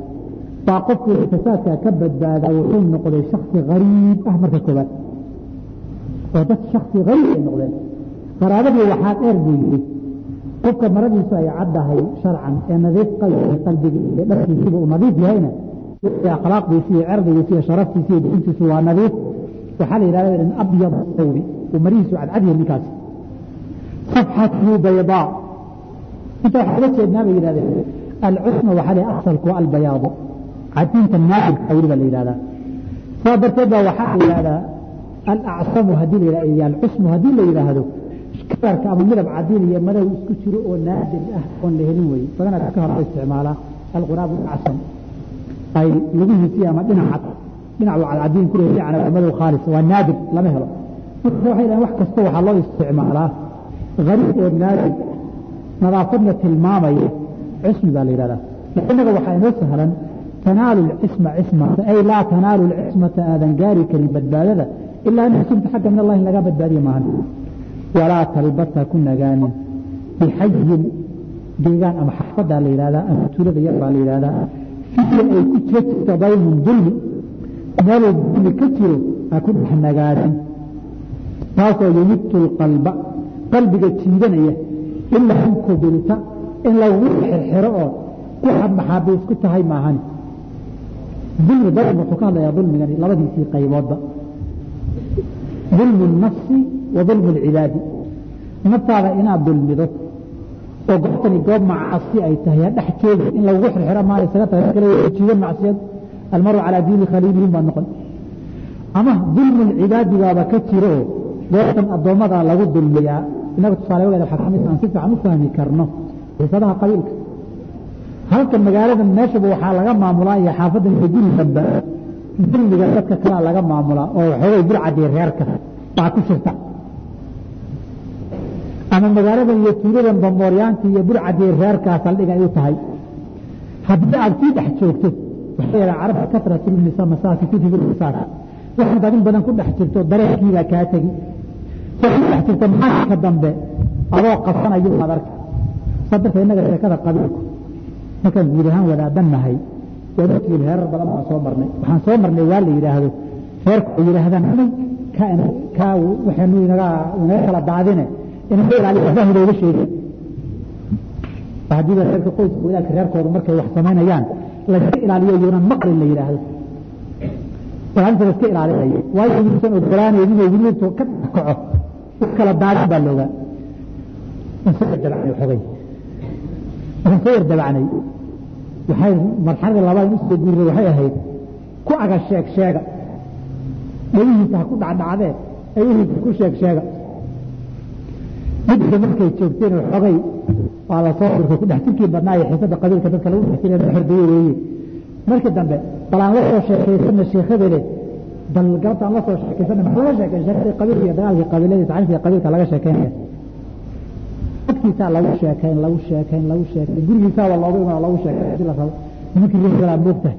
baa qofkii fasaadkaa ka badbaada wuxuu noqday shaksi hariib ah marka koobaad oo dad shaksi hariib ay noqdeen. Qaraabadii waxaa dheer buu yidhi. Qofka maradiisu ay caddahay sharcan ee nadiif qalbiga qalbiga iyo dharkiisiba uu nadiif yahayna akhlaaqdiisi iyo cerdigiisi iyo sharaftiisi iyo bixintiisu waa nadiif waxaa la yidhahda in abyad sawbi uu marihiisu cadcadyahay ninkaasi safxatu baydaa inta waxaa uga jeednaa bay yidhahdeen alcusma waxaa la asalku waa albayaadu cadinta naadirka weliba la yidhahdaa saa darteed baa waxaa la yidhahdaa alacsamu haddii la yidhahdo alcusmu haddii la yidhaahdo kalarka ama midab cadiin iyo madow isku jiro oo naadir ah oon la helin weye badanaa dadka hore isticmaalaa alquraab acsam ay lugihiisii ama dhinaca dhinac cadcadiin ku leeyahay dhinaca madow khaalis waa naadir lama helo. Waxay dhahaan wax kasta waxaa loo isticmaalaa. Gariib oo naadir nadaafadna tilmaamaya cismi baa la yidhahdaa. Innaga waxaa inoo sahlan tanaalu lcisma cismata ay laa tanaalu lcismata aadan gaari karin badbaadada ilaa in xusunta xagga min allahi laga badbaadiye maahan. Walaa talbasa ku nagaanin bixayin deegaan ama xafadaa la yidhahdaa ama tuulada yar baa la yidhahdaa fiya ay ku jira jirta daymun dulmi meeluu dulmi ka jiro ha ku dhex nagaanin taasoo yumitu lqalba qalbiga jiidanaya in kubilta in lagu xirxiro oo waxaad maxaabiis ku tahay maahan dulmi dadku wuxuu ka hadlayaa dulmigani labadiisii qayboodba. Dulmu nafsi wa dulmu lcibaadi naftaada inaad dulmido oo goobtani goob macasi ay tahay dhex joogi. In lagugu xirxiro maa isaga tahay kale jiidan macsiyad almaru calaa diini khaliilihim baa noqon. Ama dulmu lcibaadi baaba ka jiro oo goobtan addoommadaa lagu dulmiyaa. Inaga tusaale wageeda waxaa ka mid aan si fiican u fahmi karno xiisadaha qabiilka. Halka magaalada meeshaba waxaa laga maamulaa iyo xaafadan iyo guri damba dulmiga dadka kalea laga maamulaa oo waxoogay burcadii reerka. Baa ku jirta ama magaaladan iyo tuuladan bamooryaantii iyo burcadii reerkaa saldhig ay u tahay. Haddii aad sii dhex joogto carabta kasratilmisa masaaki kutibu misaak waxaad adin badan ku dhex jirto dareenkiibaa kaa tegi ku dhex jirto maalinka dambe adoo qabsanayo aad arka saa darteed innaga sheekada qabiilku. Markaan guud ahaan wadaadan nahay. Waa dadkii reerar badan baan soo marnay. Waxaan soo marnay waa la yidhaahdo reerku ay yidhaahdaan kaa waxaynu inaga inaga kala daadine inaga ilaaliyo waxbaa hinooga sheegi haddii reerka qoyska wadaadka reerkooda markay wax samaynayaan layska ilaaliyo yuunan maqlin la yidhaahdo ilaalinta layska ilaalinayo. Waayo uusan ogolaanaynin oo weli ka kaco. Wax kala daadin baa loogaa insoo dabacnay xogay soo yar dabacnay. Waxay marxaladii labaad u soo guuray waxay ahayd ku aga sheeg sheega. Dhagihiisa ha ku dhacdhacdee ay uhiisa ku sheeg sheega midka markay joogteen xogay waa la soo urkay ku dhex jirkii badnaa iyo qabiilka dadka lagu dhex jiray xordaye weeye. Markii dambe bal aan la sheekaysana sheekhadeede bal galabta aan la sheekaysana maxaa laga sheekay? Sheekadii qabiilka dagaalkii qabiiladii taxriifkii qabiilka laga sheekeynaya dadkiisaa lagu sheekayn lagu sheekayn lagu sheekayn gurigiisaaba looga imaa lagu sheekayn haddii la rabo nimankii moogtahay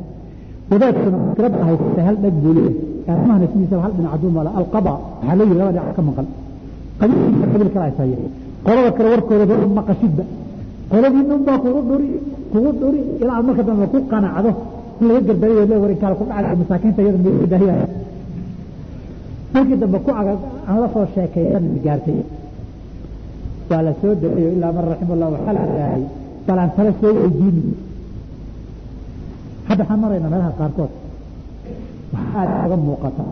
wadaadkuna muskilada haysatay hal dhag buu leeyahay arrimahana sidiisaba hal dhinac aduu mala alqada waxaa leeyihi laba dhinac ka maqan qolada kale warkooda maqashidba. Qoladii dhan baa kugu dhuri kugu dhuri ilaa marka dambe ku qanacdo. In laga garbariyo le warinkaala ku dhacay masaakiinta iyada meedahiyaya markii dambe ku aga aan la soo sheekaysan gaartay. Waa la soo daeeyo ilaa man raxima allah waxaa la ilaahay balaan tala soo weydiini hadda waxaan maraynaa meelaha qaarkood. Waxaa aada oga muuqata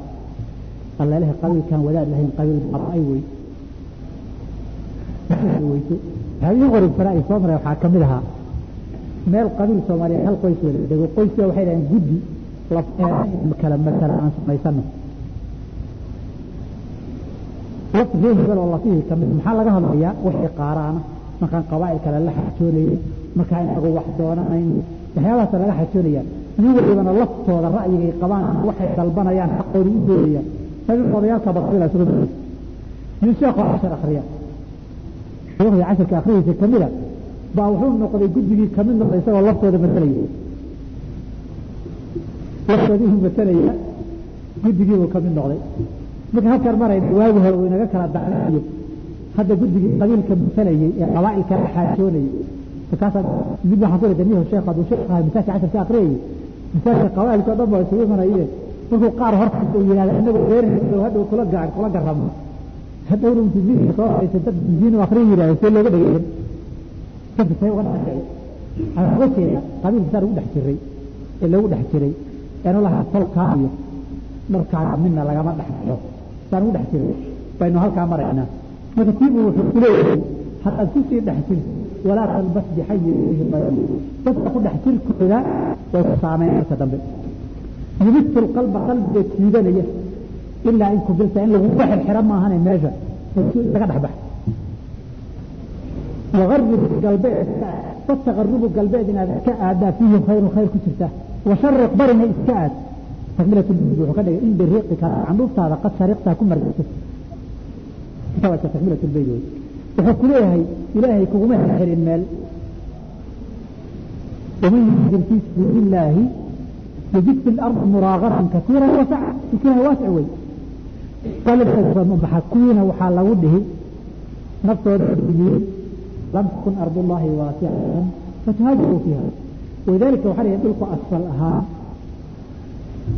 allalehe qabiilkan wadaad lahayn qabiil ay wey weyso waxaa ii qoribsanaa ay soo maray waxaa ka mid ahaa meel qabiil soomaaliyeed hal qoys wada dego qoyska waxay dhaheen guddi laf kala matala aan samaysano laf reer hebel oo lafihii ka mid maxaa laga hadlayaa? Wixii qaaraana. Markaan qabaa'il kale la xajoonayno markaa inagu wax doonanayno waxyaabahaasa laga xajoonayaa nin walibana laftooda ra'yigay qabaan waxay dalbanayaan xaqooda u doonayaan sabi odayaalka basila isugu nin sheekoo cashar akriya sheekhdii casharka akhrihiisa kamida baa wuxuu noqday guddigii ka mid noqday isagoo laftooda masalaya laftoodii uu masalaya guddigii buu ka mid noqday. Marka halkaan marayna waagi hore uu inaga kala dacnayo hadda guddigii qabiilka masalayay ee qabaa'ilka xaajoonayay markaasaa mid waxaan ku niho sheekh hadduu sheekh ahay masaajka casharka aqriyayay masaajka qabaa'ilka o dhan baa isugu imanayeen markuu qaar hortiis uu yidhahda inagu reer hadhow kula gacan kula garamo hadhowna intuu miiska soo fadhiisay dad diin akriya yidhahda see looga dhegeysan dadka see uga dhexeeya waxaa uga jeeda qabiilka saa lagu dhex jiray ee lagu dhex jiray eenu lahaa tolkaa iyo dharkaaga midna lagama dhex baxo saan ugu dhex jiray baynu halkaa maraynaa marka tiibu wuxuu ku leeyahay haddaad dhex jirto walaa talbas bayan dadka ku dhex jirkooda way ku saameyn marka dambe yubitu lqalba qalbiga jiidanaya ilaa in kubilta in lagu xirxira maahane meesha laga dhex bax wagarib galbeed fataqarubu galbeed inaad iska aadaa fiihi khayrun khayr ku jirta washariq barina iska aad takmilat wuxuu ka dhigay in biriiqika candhuuftaada qad shariqtaa ku margto kitaabka takmilat lbeyd wey wuxuu ku leeyahay ilaahay kuguma xirxirin meel waman yujdir fi sabiili illaahi yajid fi lardi muraaqatan kasiira wasac fikiraha waasic wey qalbka kuwiina waxaa lagu dhihi naftooda diyey lam takun ardullahi waasicatan fatuhaajiruu fiiha walidaalika waxaa layihi dhulku asfal ahaa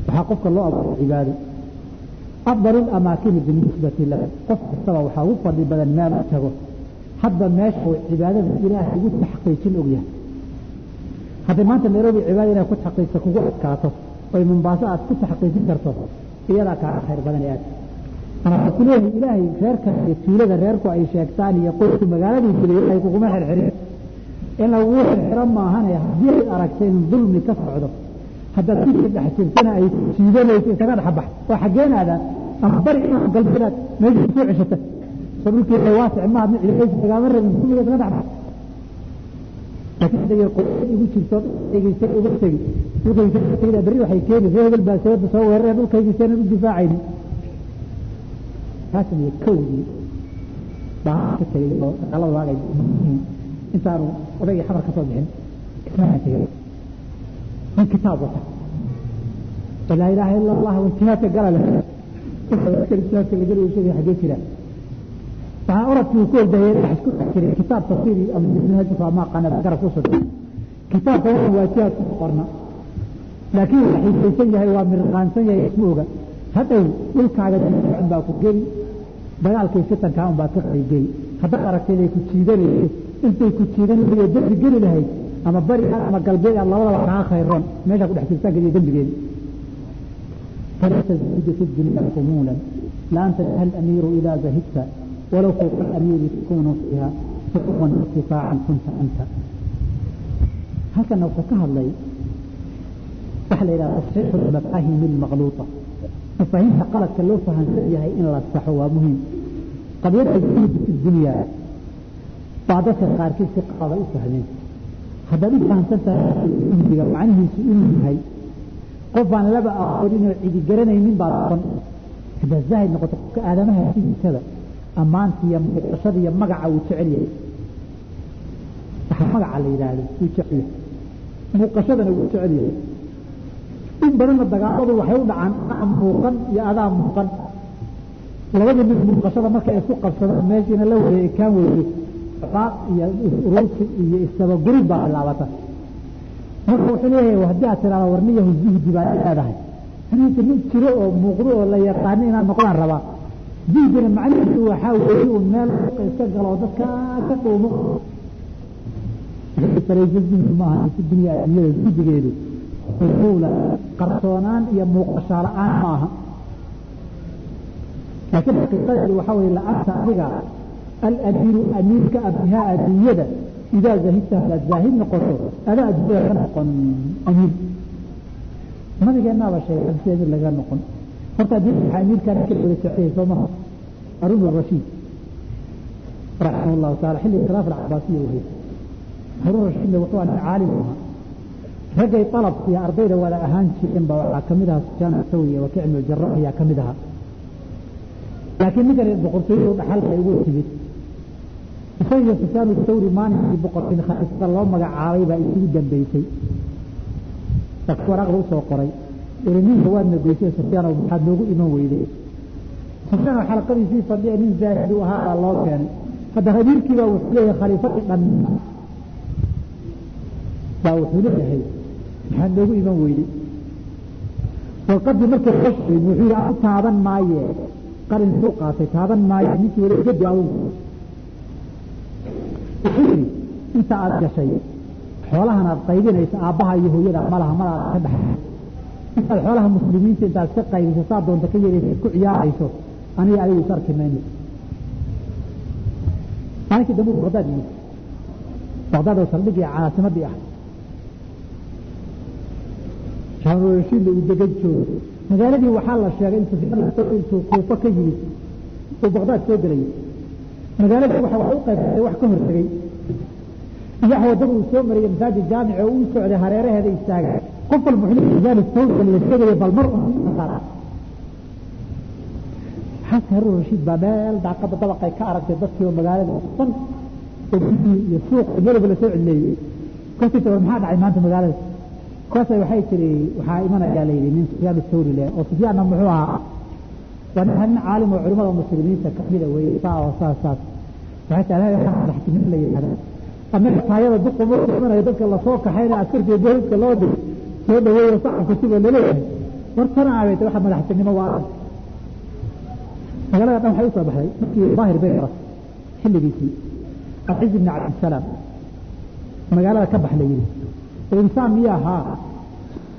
waxaa qofka loo abuuray cibaado afdal amaakini binisbati lahu qof kastaba waxaa ugu fadli badan meel u tago hadba meesha uu cibaadada ilaahay ugu taxqiijin ogyahay hadday maanta nairobi cibaada inay ku taxqiijta kugu adkaato oy mombaaso aad ku taxqiijin karto iyadaa kaaga khayr badan ee aad marka ku leeyahay ilaahay reerka iyo tuulada reerku ay sheegtaan iyo qoysku magaaladii jiray ay kuguma xirxirin in lagugu xirxiro maahane haddii ay aragtay in dulmi ka socdo haddaad ku sii dhex jirtana ay jiidanayso isaga dhex bax waa xaggeenaada ama bari inaad galbeedaad ku soo ceshata soo dhulkii waasic maaha mid ciidaysa kagaama rabin kumiga isaga dhex bax laakiin hadday qoysad igu jirto dhegeysa uga tegi dhulkaysa tegida berri waxay keeni ree hebel baa sababta soo weeraree dhulkaygiisaanan u difaacaynin sagaahan iyo kowdii baa ka tegay oo dhaqalada waagay yihiin intaanu odaygii xamar ka soo bixin ismaaan tegay nin kitaab wata oo laa ilaaha ila allah wajihaatka gala leh kitaabka lagali usheegay xagee jiraa waxaa oradkii uu ku ordayay isku jiray kitaab tafsiiri ama minhajku ama qanada garab ku sugan kitaabka waxan waa jihaadku qorna laakiin waxiisaysan yahay waa mirqaansan yahay isma oga hadhow dhulkaaga baa ku geli جري بيال كيف ستن كان باكو جري هذا أردت لي كتشيدني انت كتشيدني بيدرس جري لهي ama bari ama galbeed aad labadaba kaa khayroon meeshaa ku dhex jirtaa geliya dembigeeda فلا تزهد في الدنيا خمولا لا أنت الأمير إذا زهدت ولو فوق الأمير تكون فيها حقوقا ارتفاعا كنت أنت هكذا لو فكها الله سهل إلى تصحيح المفاهيم المغلوطة مفاهيم قالت كلو فهم فيها إن qadiyad ku jirto dunyaa baa dadka qaarkiid si qaxooda u fahmeen haddaad u fahamsan tahay ihdiga macnihiisu inuu yahay qof aan laba aqooninoo cidi garanaynin baa noqon haddaad zaahid noqoto qofka aadamaha sidiisada ammaanta iyo muuqashada iyo magaca wuu jecel yahay waxaa magaca la yidhaahdo wuu jecel yahay muuqashadana wuu jecel yahay in badanna dagaaladu waxay u dhacaan muuqan iyo adaa muuqan labadii mid muuqashada marka ay isku qabsadaan meeshiina la wareegay kaan weeye qaaq iyo urursi iyo isdabagurid baa bilaabata. Marka wuxuu leeyahay haddii aad tiraahdo warniyahu zuhdi baa leedahay. Aniga nin jiro oo muuqdo oo la yaqaano inaad noqdaan rabaa. Zuhdina macnihiisu waxaa weeye uu meel iska galo oo dadka ka dhuumo saraysa zuhdi maaha si dunya addunyada zuhdigeedu xusuula qarsoonaan iyo muuqashaa la'aan ma aha laakiin xaqiiqadeedu waxaa weye lacagta adiga aladiinu amiirka abihaa adduunyada idaa zahidta hadaad zaahid noqoto adaa adduunyada ka noqon amiir nabigeenaaba sheegay si amiir laga noqon horta adii waxaa amiirkaa ka wada socday soo maha harun rashiid raximah allahu taala xilli khilaaf alcabaasiya u hayay harun rashiidna wuxuu ahaa caalim ahaa raggay dalabka iyo ardayda wada ahaan jirin ba waxaa ka mid ahaa sufyaan sawiya waa ka cilmul jarax ayaa ka mid ahaa laakiin ninkan boqortooyadu dhaxalka igu timid. Isagiyo sufyaan thawri maalinkii khaliifada loo magacaabay baa isugu dambeysay. Dadka waraaqda u soo qoray. Ninka waadna goysay sufyaan maxaad noogu iman weyday sufyaan xalqadiisii fadhiya nin zaahid ahaa baa loo keenay. Hadda amiirkii baa wuxuu leeyahay khaliifadii dhan baa wuxuu leeyahay maxaad noogu iman weyday warqadii markay qoshayn wuxuu yidhi adu taaban maaye qalin suu qaatay taaban maaye ninkii gedi adugu wuxuu yidhi inta aad gashay xoolahan aad qaybinaysa aabbaha iyo hooyada malaha malaad ka dhaxay intaad xoolaha muslimiinta intaad ka qaybiso saa doonta ka yeelaysa ku ciyaarayso aniga adigu is arki mayno. Maalinkii dambe baqdaad yimid baqdaad oo saldhigii caasimadii ah shaanurashiidla uu degan joogo magaaladii waxaa la sheegay in sufyaan kuufa ka yimid uu baqdaad soo gelayay magaaladii waxa wax u qaybsatay wax ka hortegey iyo waddada uu soo marayay masaajid jaamic oo uu socday hareeraheeda istaagay qof walba wuxuu sawirka la sheegaya bal mar xasan harun rashiid baa meel daaqada dabaqay ka aragtay dadkii oo magaalada dhan oo gudii iyo suuq meelba la soo cidleeyey kolkii tabar maxaa dhacay maanta magaalada kaasay waxay tiri waxaa imanayaa la yidhi nin sufyaan thawri leh. Oo sufyaanna muxuu ahaa waa caalim oo culimada muslimiinta kamida weeye saa oo saas saas. Waxay tahay waxaa madaxtinimo la yidhahda annaga taayada duqa markuu imanayo dadka la soo kaxayna askartiyo booliska loo dig soo dhaweeyo sacabka siba la leeyahay war tana abeete waxa madaxtinimo waa magaalada dhan waxay u soo baxday markii daahir bay aras xilligiisii alciz ibni cabdisalaam magaalada ka bax la yidhi insaan miya ahaa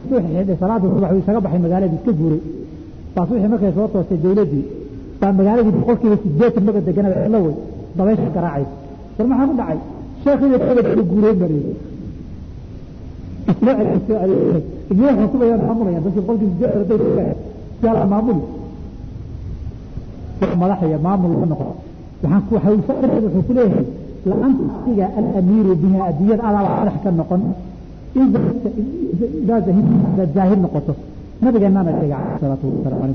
xidhay salaada subax uu isaga baxay magaaladii iska guuray. Baas wixii markay soo toostay dawladdii baa magaaladii boqolkiiba sideetan maba deganaba cidlo wey dabaysha garaacaysa war maxaa ku dhacay? Sheekhiina abadka guureen baa layidhi isla celisoo adeegtay iyo xukumayaan maamulayaan dadkii boqolkii sideetan haday tukaan yaa la maamuli wax madax iyo maamul ka noqon waxaan ku waxay biha adduunyada adaaba madax ka noqon idaa zaahid noqoto nabigeennaana sheegay calayhi salaatu wasalaam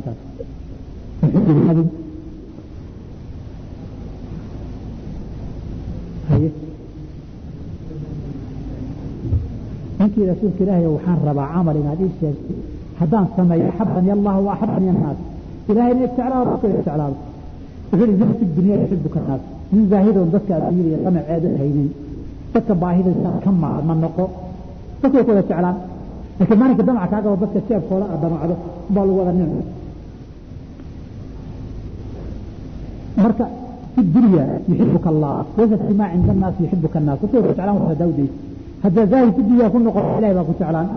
haye ninkii rasuulka ilaahay waxaan rabaa camal inaad ii sheegtay haddaan sameeyo axabani allah wa axabani annaas ilahayna jeclaado dadka jeclaado wuxuu yidhi zahid dunya yuxibuka annaas nin zaahidoon dadka adduunyada iyo qamaceeda haynin dadka baahidaysa ka ma noqo dadka wada jeclaan. Laakiin maalinka damaca kaa gabo dadka jeebkooda aad damacdo baa lagu wada nicmi marka fi dunya yuxibuka allah. Wasa ijtimaa cinda annaas yuxibuka annaas dadka ku jeclaan waxaa daawdaysa haddaa zaahid fi dunya ku noqon ilahay baa ku jeclaan.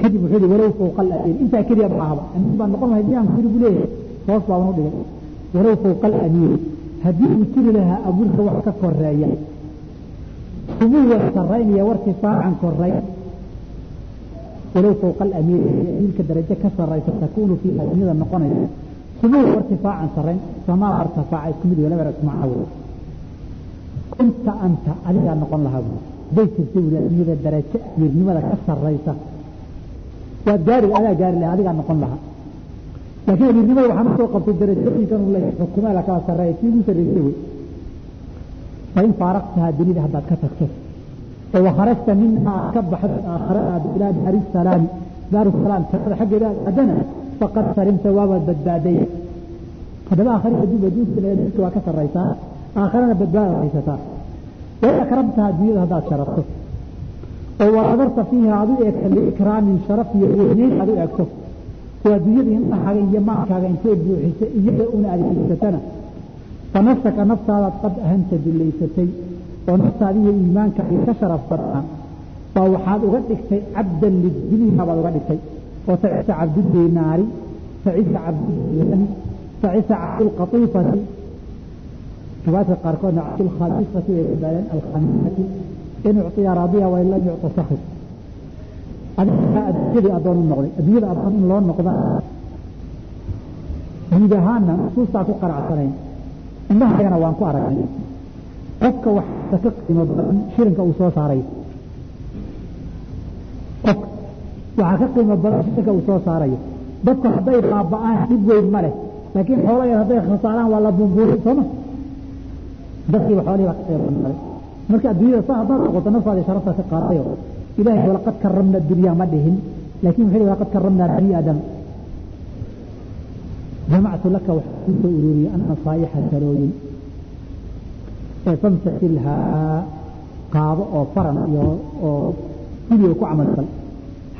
Kadib wuxuu yihi walow fawqa alamiir intaa keliya ma ahaba amiir baa noqon lahay miyaan kuri buu leeyahay? Hoos baa unu dhigay. Walow fawqa alamiir haddii uu jiri lahaa abuurka wax ka koreeya sumuwa saraynaya wartifaacan koray walow fawqa alamiir amiirka darajo ka saraysa takuunu fiiha dunyada noqonaysa. Sumuwa wartifaacan sarayn samaa wartifaaca isku mid laba ismaaca wey kunta anta adigaa noqon lahaa buu bay jirtay wuli adduunyada darajo amiirnimada ka saraysa waad gaari adaa gaari lahaa adigaa noqon lahaa. Laakiin amiirnimada waxaan u soo qabtay leeyahay xukumaada kala sarreeya tii ugu sarreysay wey fain faaraqtahaa dunida haddaad ka tagto oo wakharajta minhaa ka baxdo aakhare aad ilaa daari salaami daaru salaam jannada xaggeeda aad aadana faqad sarimta waabaad badbaaday haddaba aakhare adduunka adduunka waa ka sarraysaa aakharana badbaadaad haysataa wain akramtahaa dunyada haddaad sharafto oo wanadarta fiiha aad u eegto liikraamin sharaf iyo weynayn aad u eegto oo adduunyada indhahaaga iyo maalkaaga intay buuxisa iyada una adeegsatana fanafsaka naftaadaad qad ahanta dullaysatay oo naftaada iyo iimaankaagii ka sharaf badnaa baa waxaad uga dhigtay cabdan lidunya baad uga dhigtay. Oo facisa cabdudinaari facisa cabdulani facisa cabdulqatiifati riwaayadka qaarkoodna cabdulkhamisati way badbaadeen alkhamisati in ucطiya raadiya wain lam yucطa sakir adiga adduunyadii addoon u noqday adduunyada addoon in loo noqda guud ahaana nusuustaa ku qanacsanayn indhahagana waan ku aragnay qofka waxta ka qiimo badan shirinka uu soo saaray. Qofka waxaa ka qiimo badan shirinka uu soo saarayo dadku hadday baaba'aan dhib weyn ma leh laakiin xoolo yar hadday khasaaraan waa la bumbuurin sooma dadkiiba xoolihii baa ka qayb qaaday marka adduunyada saa haddaad noqoto naftaada sharafta ka qaadayo ilaahay walaqad karamna dunyaa ma dhihin laakiin wuxuu walaqad karamna bani aadam jamactu laka waxaa kuu soo ururiyey an nasaa'ixa talooyin ee famtasilhaa qaado oo faran iyo oo guliga ku camalfal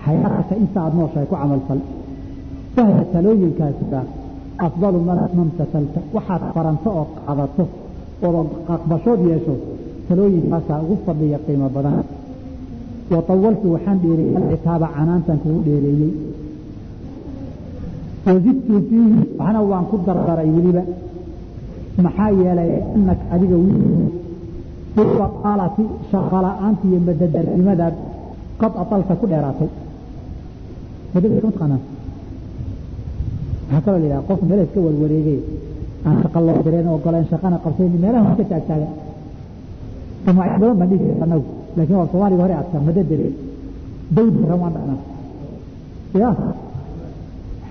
xayaataka inta aada nooshahay ku camalfal fahda talooyinkaasika afdalu mamtasalta waxaad faranto oo qaadato ood aqbashood yeesho talooyinkaasaa ugu fadliya qiimo badan wa tawaltu waxaan dheereeyey alcitaaba canaantan kugu dheereeyey wazidtu fiihi waxna waan ku dardaray weliba. Maxaa yeelay anaka adiga bilbaqaalati shaqala-aanta iyo madadarnimadaad qad atalta ku dheeraatay. Madadka mataqaanaa waxaa kaloo la yidhaha qof meel iska warwareegay aan shaqa loo direen ogoleen shaqana qabsayn meelaha iska taagtaaga magacyo badan baan dhihi anagu laakiin waa soomaaliga hore adka madadere dawd ran waan dhacnaa. Ya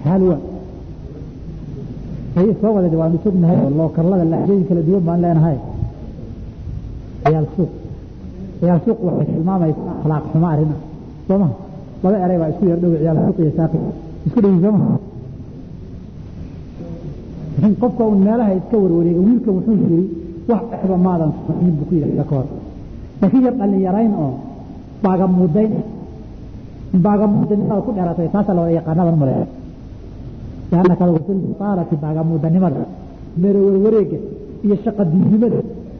halwa ay soo wada waanu sugnahay oo lookarlada laxjooyin kala duwan baan leenahay ciyaal suuq ciyaal suuq waxay tilmaamaysaa akhlaaq xumo arrin ah soo maha laba eray baa isku yar dhow ciyaal suuq iyo saaqi isku dhowi soo maha laakiin qofka un meelaha iska warwareega wiilka wuxuu yiri wax exba maadan samayn buu ku yidhahda ka hor laakiin yar dhalinyarayn oo baagamuudayn baagamuudanimada ku dheeraatay taasaa la wada yaqaanaban male yaa kala wasilmusaarati baagamudanimada meerewerwareega iyo shaqa didimada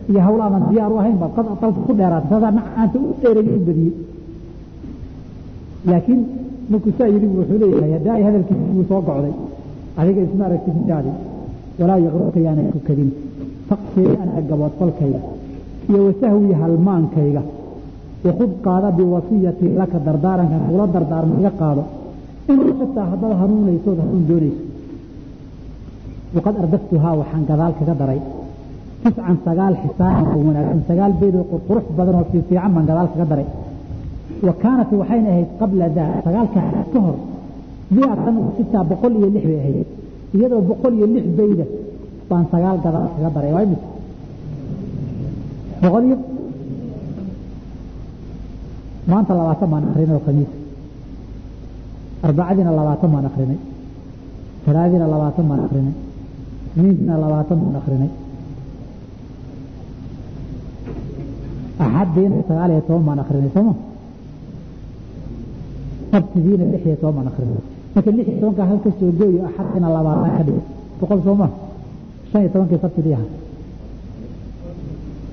iyo hawla aan diyaar u ahayn baad qad dalka ku dheeraatay saasaa nacaanta u dheerayo u badiyey laakiin markuu saa yidhi wuxuu leeyahay haddii hadalkiisi buu soo gocday adiga isma aragtid hintaadi walaa yaqruka yaanay ku kadin faqsii anaga iyo wasahwi halmaankayga wakud qaada biwasiyati laka dardaarankan kula dardaarmo iga qaado in xitaa haddaad hanuunaysood hanuun doonayso waqad ardaftuhaa waxaan gadaal kaga daray tiscan sagaal xisaanan oo wanaagsan sagaal beed oo qurqurux badan oo fiifiican baan gadaal kaga daray wa kaanat waxayna ahayd qabla daa sagaalka ka hor miatan sitaa boqol iyo lix bay ahayd iyadoo boqol iyo lix bayda baan sagaal gadaal kaga daray waa imisa boqol iyo maanta labaatan baan akrinay oo khamiisa arbacadiina labaatan baan akrinay talaadiina labaatan baan akrinay isniintiina labaatan baan akrinay axadiina sagaal iyo toban baan akrinay sooma sabtidiina lix iyo toban baan akrinay marka lix iyo tobanka halka soo gooyo axadina labaatan ka dhig boqol sooma shan iyo tobankii sabtidii aha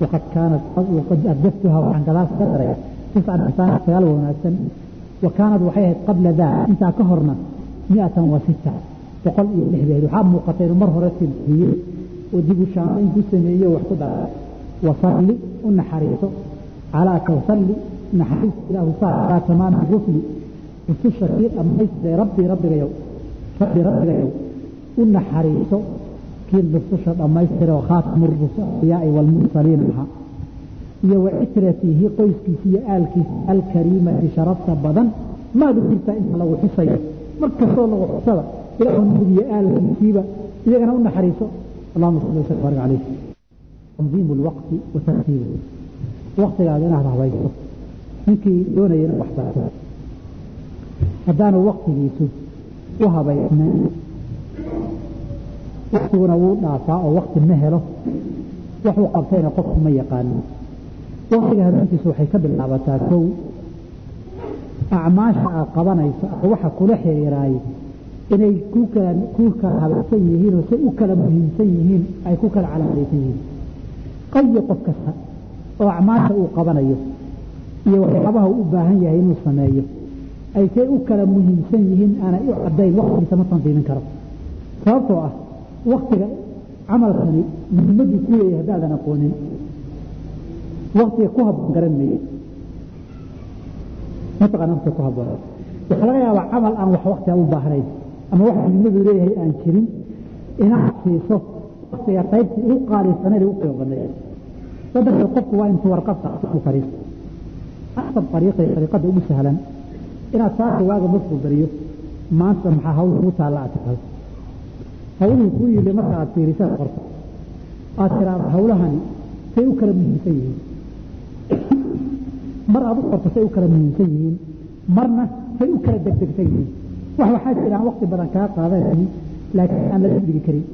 waqad kaanat waqad ardaftuha waxaan gadaal ka daray tiscan sagaal wanaagsan wakaanad waxay ahayd qabla daa intaa ka horna miatan wa sita boqol iyo lix bay waxaa muuqatay inuu mar hore silxiye oo dibu shaamayn ku sameeye wax ku dara wasalli u naxariiso calaa tawsalli naxariis ilaahu saa calaa tamaami rusli rususha kii dhammaystiray rabbi rabbigayow rabbi rabbigayow u naxariiso kii rususha dhammaystira oo iyo wacitratihi qoyskiisa iyo aalkiisa alkariimati sharafta badan maad u jirtaa inta lagu xusayo mar kastoo lagu xusada ilaahu nabigiyo aalkiisiiba iyagana u naxariiso. Allahuma salli wasallim barik calayh tanziimu lwaqti wa tartiibu waqtigaada inaad habayso ninkii doonaya inuu waxbarto haddaanu waqtigiisu u habaysnayn waqtiguna wuu dhaafaa oo waqti ma helo. Waxuu qabtayna qofku ma yaqaano waqtiga hanuuntiisa waxay ka bilaabataa kow. Acmaasha aad qabanayso waxa kula xiriiraay inay ku kala ku kala habaysan yihiin oo say u kala muhiimsan yihiin ay ku kala calaamaysan yihiin. Qayo qof kasta oo acmaasha uu qabanayo iyo waxyaabaha uu u baahan yahay inuu sameeyo ay say u kala muhiimsan yihiin aanay u caddayn waqtigiisa ma tandiimin karo. Sababtoo ah waktiga camalkani muhiimaduu ku leeyahay haddaadan aqoonin waktiga ku habboon garan meeye mataqana waktiga ku habboon? Waxaa laga yaabaa camal aan wax waktiga u baahnayn ama wax muhiimadu leeyahay aan jirin inaad siiso waktiga qaybtii ugu qaalisaneed ugu qiimo badneed sadarteed qofku waa intuu warqabta ku fariisto asab ariiqay ariiqada ugu sahlan inaad saaka waaga markuu bariyo maanta maxaa hawl kugu taalla aad taqal hawluhu kuu yili marka aad fiirisaad qorto aad tiraada hawlahani say u kala muhiimsan yihiin mar aad u qorto say u kala muhiimsan yihiin marna say u kala degdegsan yihiin. Wax waxaa jira aan waqti badan kaa qaadanaynin laakiin aan la degdegi karin.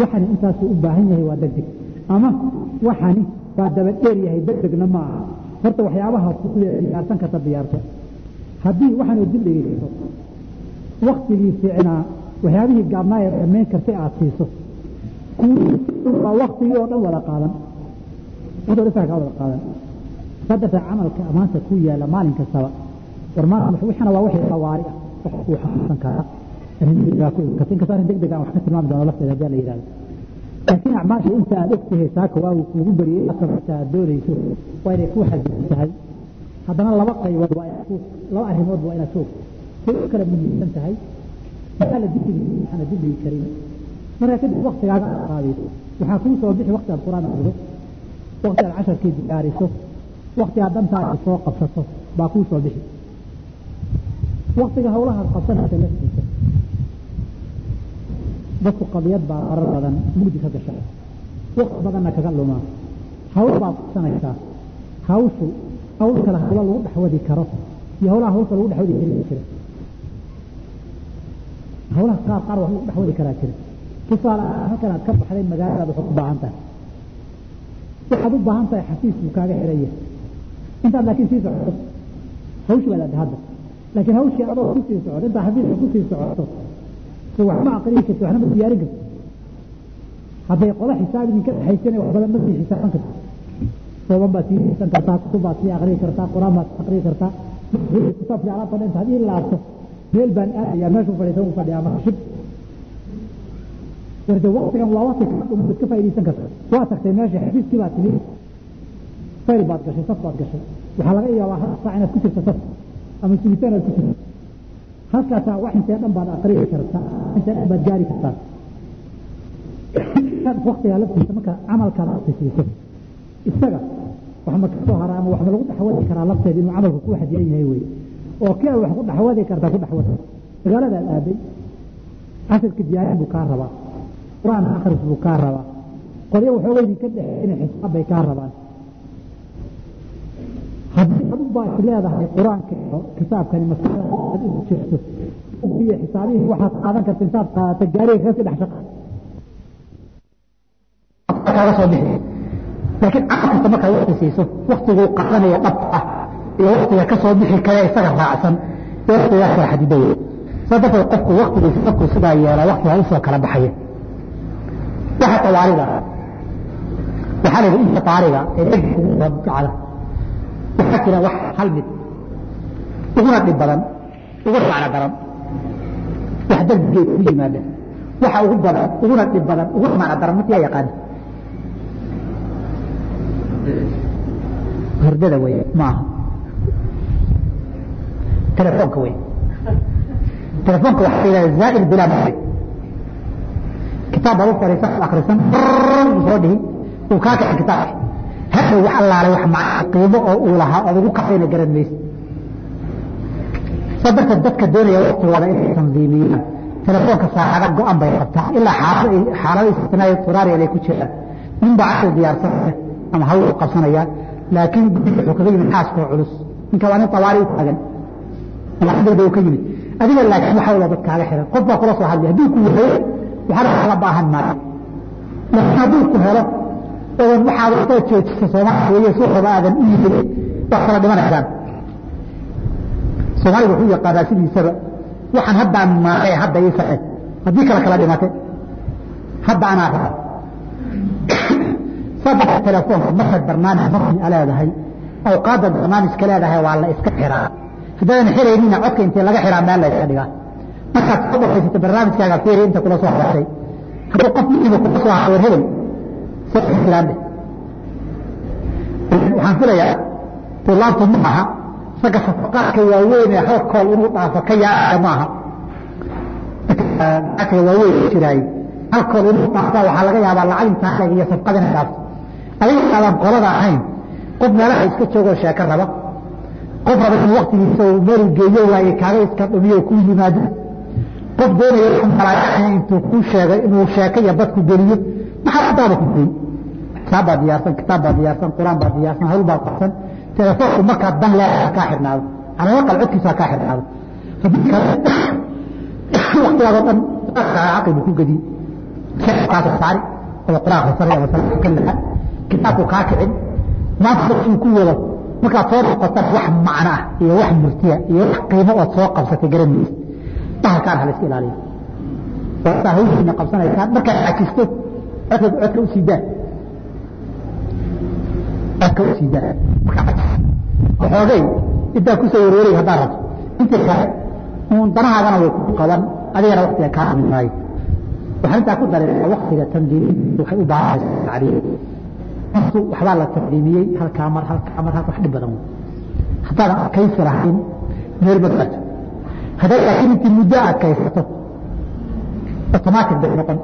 Waxani intaasuu u baahan yahay waa degdeg ama waxani waa daba dheer yahay degdegna ma aha. Horta waxyaabaha diyaarsan karta diyaarto haddii waxaanu dib dhegeysato waktigii fiicnaa waxyaabihii gaabnaa ee dhammayn kartay aad siiso baa waktigii oo dhan wada qaadan. Wada wada qaadan saddexa camalka amaanta ku yaalla maalin kastaba. War maanta waxana waa wixii qawaari ah. Wax uu xasuusan inkastoo arrin degdeg aan wax ka tilmaami doono lafteeda haddii la yidhahdo laakiin acmaasha inta aad ogtahay saaka waagu kuugu bariyey asabta aad doonayso waa inay kuu xasilan tahay. Haddana laba qaybood waa laba arrimood waa inaad soog say u kala muhiimsan tahay. Maxaa la dibdigi maxaana dibdigi karin. Markaa kadib waktigaaga aad qaadayso. Waxaa kuu soo bixi wakti aad qur'aan akrido wakti aad casharkii diyaariso wakti aad dantaada soo qabsato baa kuu soo bixi waktiga hawlahaad qabsanaysa laftiisa dadku qadiyad baa qarar badan mugdi ka gasha wakti badanna kaga lumaa hawl baad qabsanaysaa hawshu hawl kale hawlo lagu dhexwadi karo iyo hawlaha hawlka lagu dhexwadi karin jira hawlaha qaar qaar wax lagu dhexwadi karaa jira tusaale halkan aad ka baxday magaaladaad waxaad u baahan tahay waxaad u baahan tahay xafiis buu kaaga xiran yahay intaad laakiin sii socoto hawshii baad adda hadda laakiin hawshii adoo ku sii socoto intaa xafiiska ku sii socoto so waxma aqriyi karti waxna ma diyaarin karti hadday qola xisaab idinka dhexaysana wax badan ma sii xisaaban karti sooban baad sii xiisan kartaa kutub baad sii aqriyi kartaa qur'aan baad aqriyi kartaa. Kitaabkii alaabta dhan intaad ii laabto meel baan aadayaa meeshuu fadhiisan u fadhiyaa marka shib warde waktigan waa wakti kadhumad ka faaidaysan karta. Waa tagtay meesha xafiiskii baad timid fayl baad gashay saf baad gashay. Waxaa laga yaabaa saac inaad ku jirto saf. Ama sugitaan aad ku jirto. Halkaasaa wax intee dhan baad aqriyi kartaa intee dhan baad gaari kartaa. Waktigaa laftiisa marka camalkaad aqrisiiso isaga wax ma hara ama wax ma lagu dhexwadi karaa lafteeda inuu camalku ku xadidan yahay wey oo aad wax ku dhexwadi kartaa ku dhexwad magaaladaad aaday casirka diyaarin buu kaa rabaa. Qur'aan akris buu kaa rabaa. Qolyo waxooga idinka dhexe inay xisaab bay kaa rabaan haddii adu baa is leedahay qur'aanka kitaabkani masalada aad ugu jirto iyo xisaabihii waxaad qaadan karta intaad qaadata gaariga kaga sii dhex shaqa kaaga soo bixi laakiin camal kasta markaad wakti siiso waktiguu qaadanaya dhabta ah iyo waktiga ka soo bixi kale isaga raacsan ee waktigaa kala xadidaya saa darteed qofku waktigiisa markuu sidaa yeelaa waktigaa u soo kala baxaya waxa tawaarida waxaa la yidhi inta taariga ee dhegka ugu rabjacda waxaa jira wax hal mid. Uguna dhib badan uguna macno daran wax degdegeed ku yimaada waxa ugu badan uguna dhib badan uguna macno daran markii yaa yaqaana hurdada wey maaha telefoonka wey telefoonka waxaa yidhahda zaa'ir bilaa mari kitaab baad u fadhiisan akrisan soo dhihi. Uu kaa kaxi kitaabka hadhow wax allaale wax macna qiimo oo uu lahaa ood ugu kacayna garan maysa. Saa darteed dadka doonaya waktigooda inay tandiimiyaan telefoonka saacada go-an bay qabtaa ilaa xaalado istinaayo turaariya ay ku jiraan. Nin baa caqli diyaarsanaya ama hawl u qabsanaya laakiin guddiga wuxuu kaga yimid xaaskoo culus. Ninka waa nin tawaari u taagan. Ama xaggeeda uu ka yimid. Adiga laakiin waxa wada dad kaaga xiran. Qof baa kula soo hadlay hadduu ku wahayo waxaana kala baahan maayo laakiin hadduu ku helo odan waxaad soo joojisa soomaaliya weeye suuqaba aadan u yimid waa kala dhimanaysaan soomaaliga wuxuu yaqaanaa sidiisaba waxaan haddaan maaqay hadda ii saxe haddii kale kala dhimatay. Hadda anaa raba saddex telefoonka markaad barnaamij rasmi a leedahay awqaadda barnaamijka leedahay waa la iska xiraa. Haddaadan xiraynina codka intee laga xiraa meel la iska dhigaa. Markaad soo dhaqaysata barnaamijkaaga fiiri inta kula soo hadashay hadduu qof muhiima kula soo hawer hebel waxaan filayaa tulaabtu ma aha ragga safaqaadka waaweyn ee hal kool inuu dhaafo ka yaacaya maaha waaweyn jiraay hal kool inuu dhaafta waxaa laga yaabaa lacag intaa iyo safqada inay dhaafto adiga qolada ahayn qof meelaha iska joogoo sheeko raba. Qof raba in waktigiisa meel geeyo waaye kaaga iska dhumiyo ku yimaado. Qof doonaya intuu kuu sheegay inuu sheeko iyo dadku geliyo maxaa adaaba ku goyn kitaab baa diyaarsan kitaab baa diyaarsan qur'aan baa diyaarsan hawl baa qabsan telefoonku markaa dan leedaha kaa xidhnaado calaa aqal codkiisa kaa xidhnaado waktigaadoo dhan caqli buu ku gediye kaasa saari ama qur'aan akhrisanay ama salaad ka lixa kitaabku kaa kicin. Maanta uu ku wado markaad soo noqotan wax macno ah iyo wax murtiya iyo wax qiimo ood soo qabsatay garanaysa bahalkaan hala iska ilaaliyo. Hawshiina qabsanaysaan markaad cajisto codka u sii daa codka u sii daa waxoogay intaa ku soo warwareeg haddaad rabto intii kale uun danahaagana way ku qaban adigana waktiga kaa amin maayo waxaan intaa ku daray waktiga tandiim waxay u baahanaysaa tacriif waxbaa la taqdiimiyey halkaa mar halkaa mar halka wax dhib badan haddaadan adkaysi lahayn meel ma gaarto haddaad laakiin intii muddo adkaysato automatic bay noqon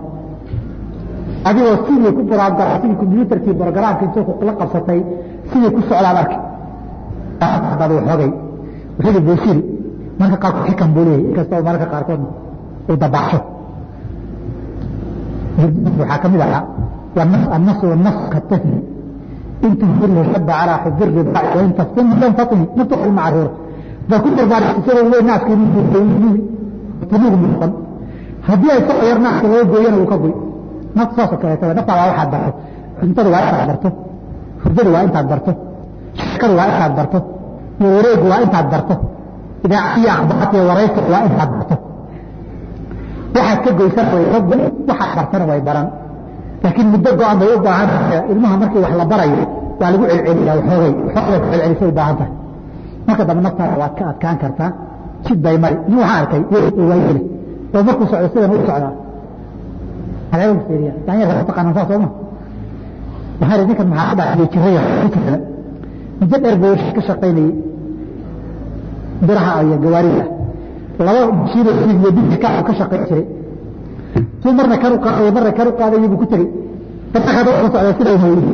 adigoo sidii ku baraangarxatay kombyuutarkii bargaraamka inta la qabsatay sidii ku socdaad arki hadaada waxoogay wuxuudi buushiri marka qaarkood xikan buu leeyahy inkastoo mararka qaarkood uu dabaxsho waxaa ka mid ahaa annasu naska tafni in tunfir lilxaba calaa xubi riba wain taftin lan tatni mutaxil maca ruur bal ku barbaarxisada wey naaskii mintiisayihiin tinugu muuqan haddii ay socod yar naaska loo gooyana wuu ka goy naf saasoo kaleetada naftaada waa waxaad barto cuntada waa intaad barto hurdada waa intaad barto shakadu waa intaad barto warwareegu waa intaad barto idaacadiyo akhbaarta iyo warayska waa intaad barto. Waxaad ka goysan way xog waxaad bartana way baran. Laakiin muddo go-an bay u baahan tahay ilmaha markii wax la barayo waa lagu celceliyaa waxoogay xoogaad celcelisay u baahan tahay. Marka dambe naftaada waad ka adkaan kartaa jid bay mari nin waxaa arkay waa yeli oo markuu socdo sidan u socdaa haleewa fiiriya daanyarka ku taqaanaan saa sooma. Waxaan idhi ninkan maxaa ka dhaxliyay jiraya fikirkana muddo dheer buu ka shaqaynayay biraha iyo gawaarida. Laba jiiro iyo bidka ka shaqayn jiray. Tuu marna kar u qaaday marna kar u qaaday buu ku tegey. Dadka hada wuxuu socday sida uu yiri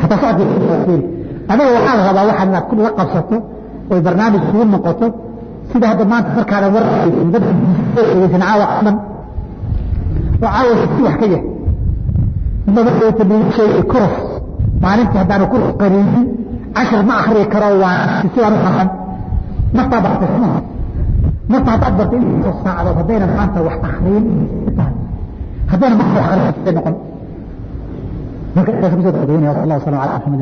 hatta socodkii anaga waxaa la rabaa waxaad inaad la qabsato oy barnaamij kugu noqoto. Sida hadda maanta markaana waraysan dad dhegeysan caawa dhan oo caawa si wax ka yahay inta markay tabiishay kuros maalintii haddaanu kuros qariinin cashar ma akhri karo waa sidaan u xaqan naftaa bartay xumaha marka haddaad bartay inta saacadood haddayna maanta wax akriin haddayna maanta wax akriin noqon. Marka intaas ku soo dadweynaya sal allah wasalam ala maxamed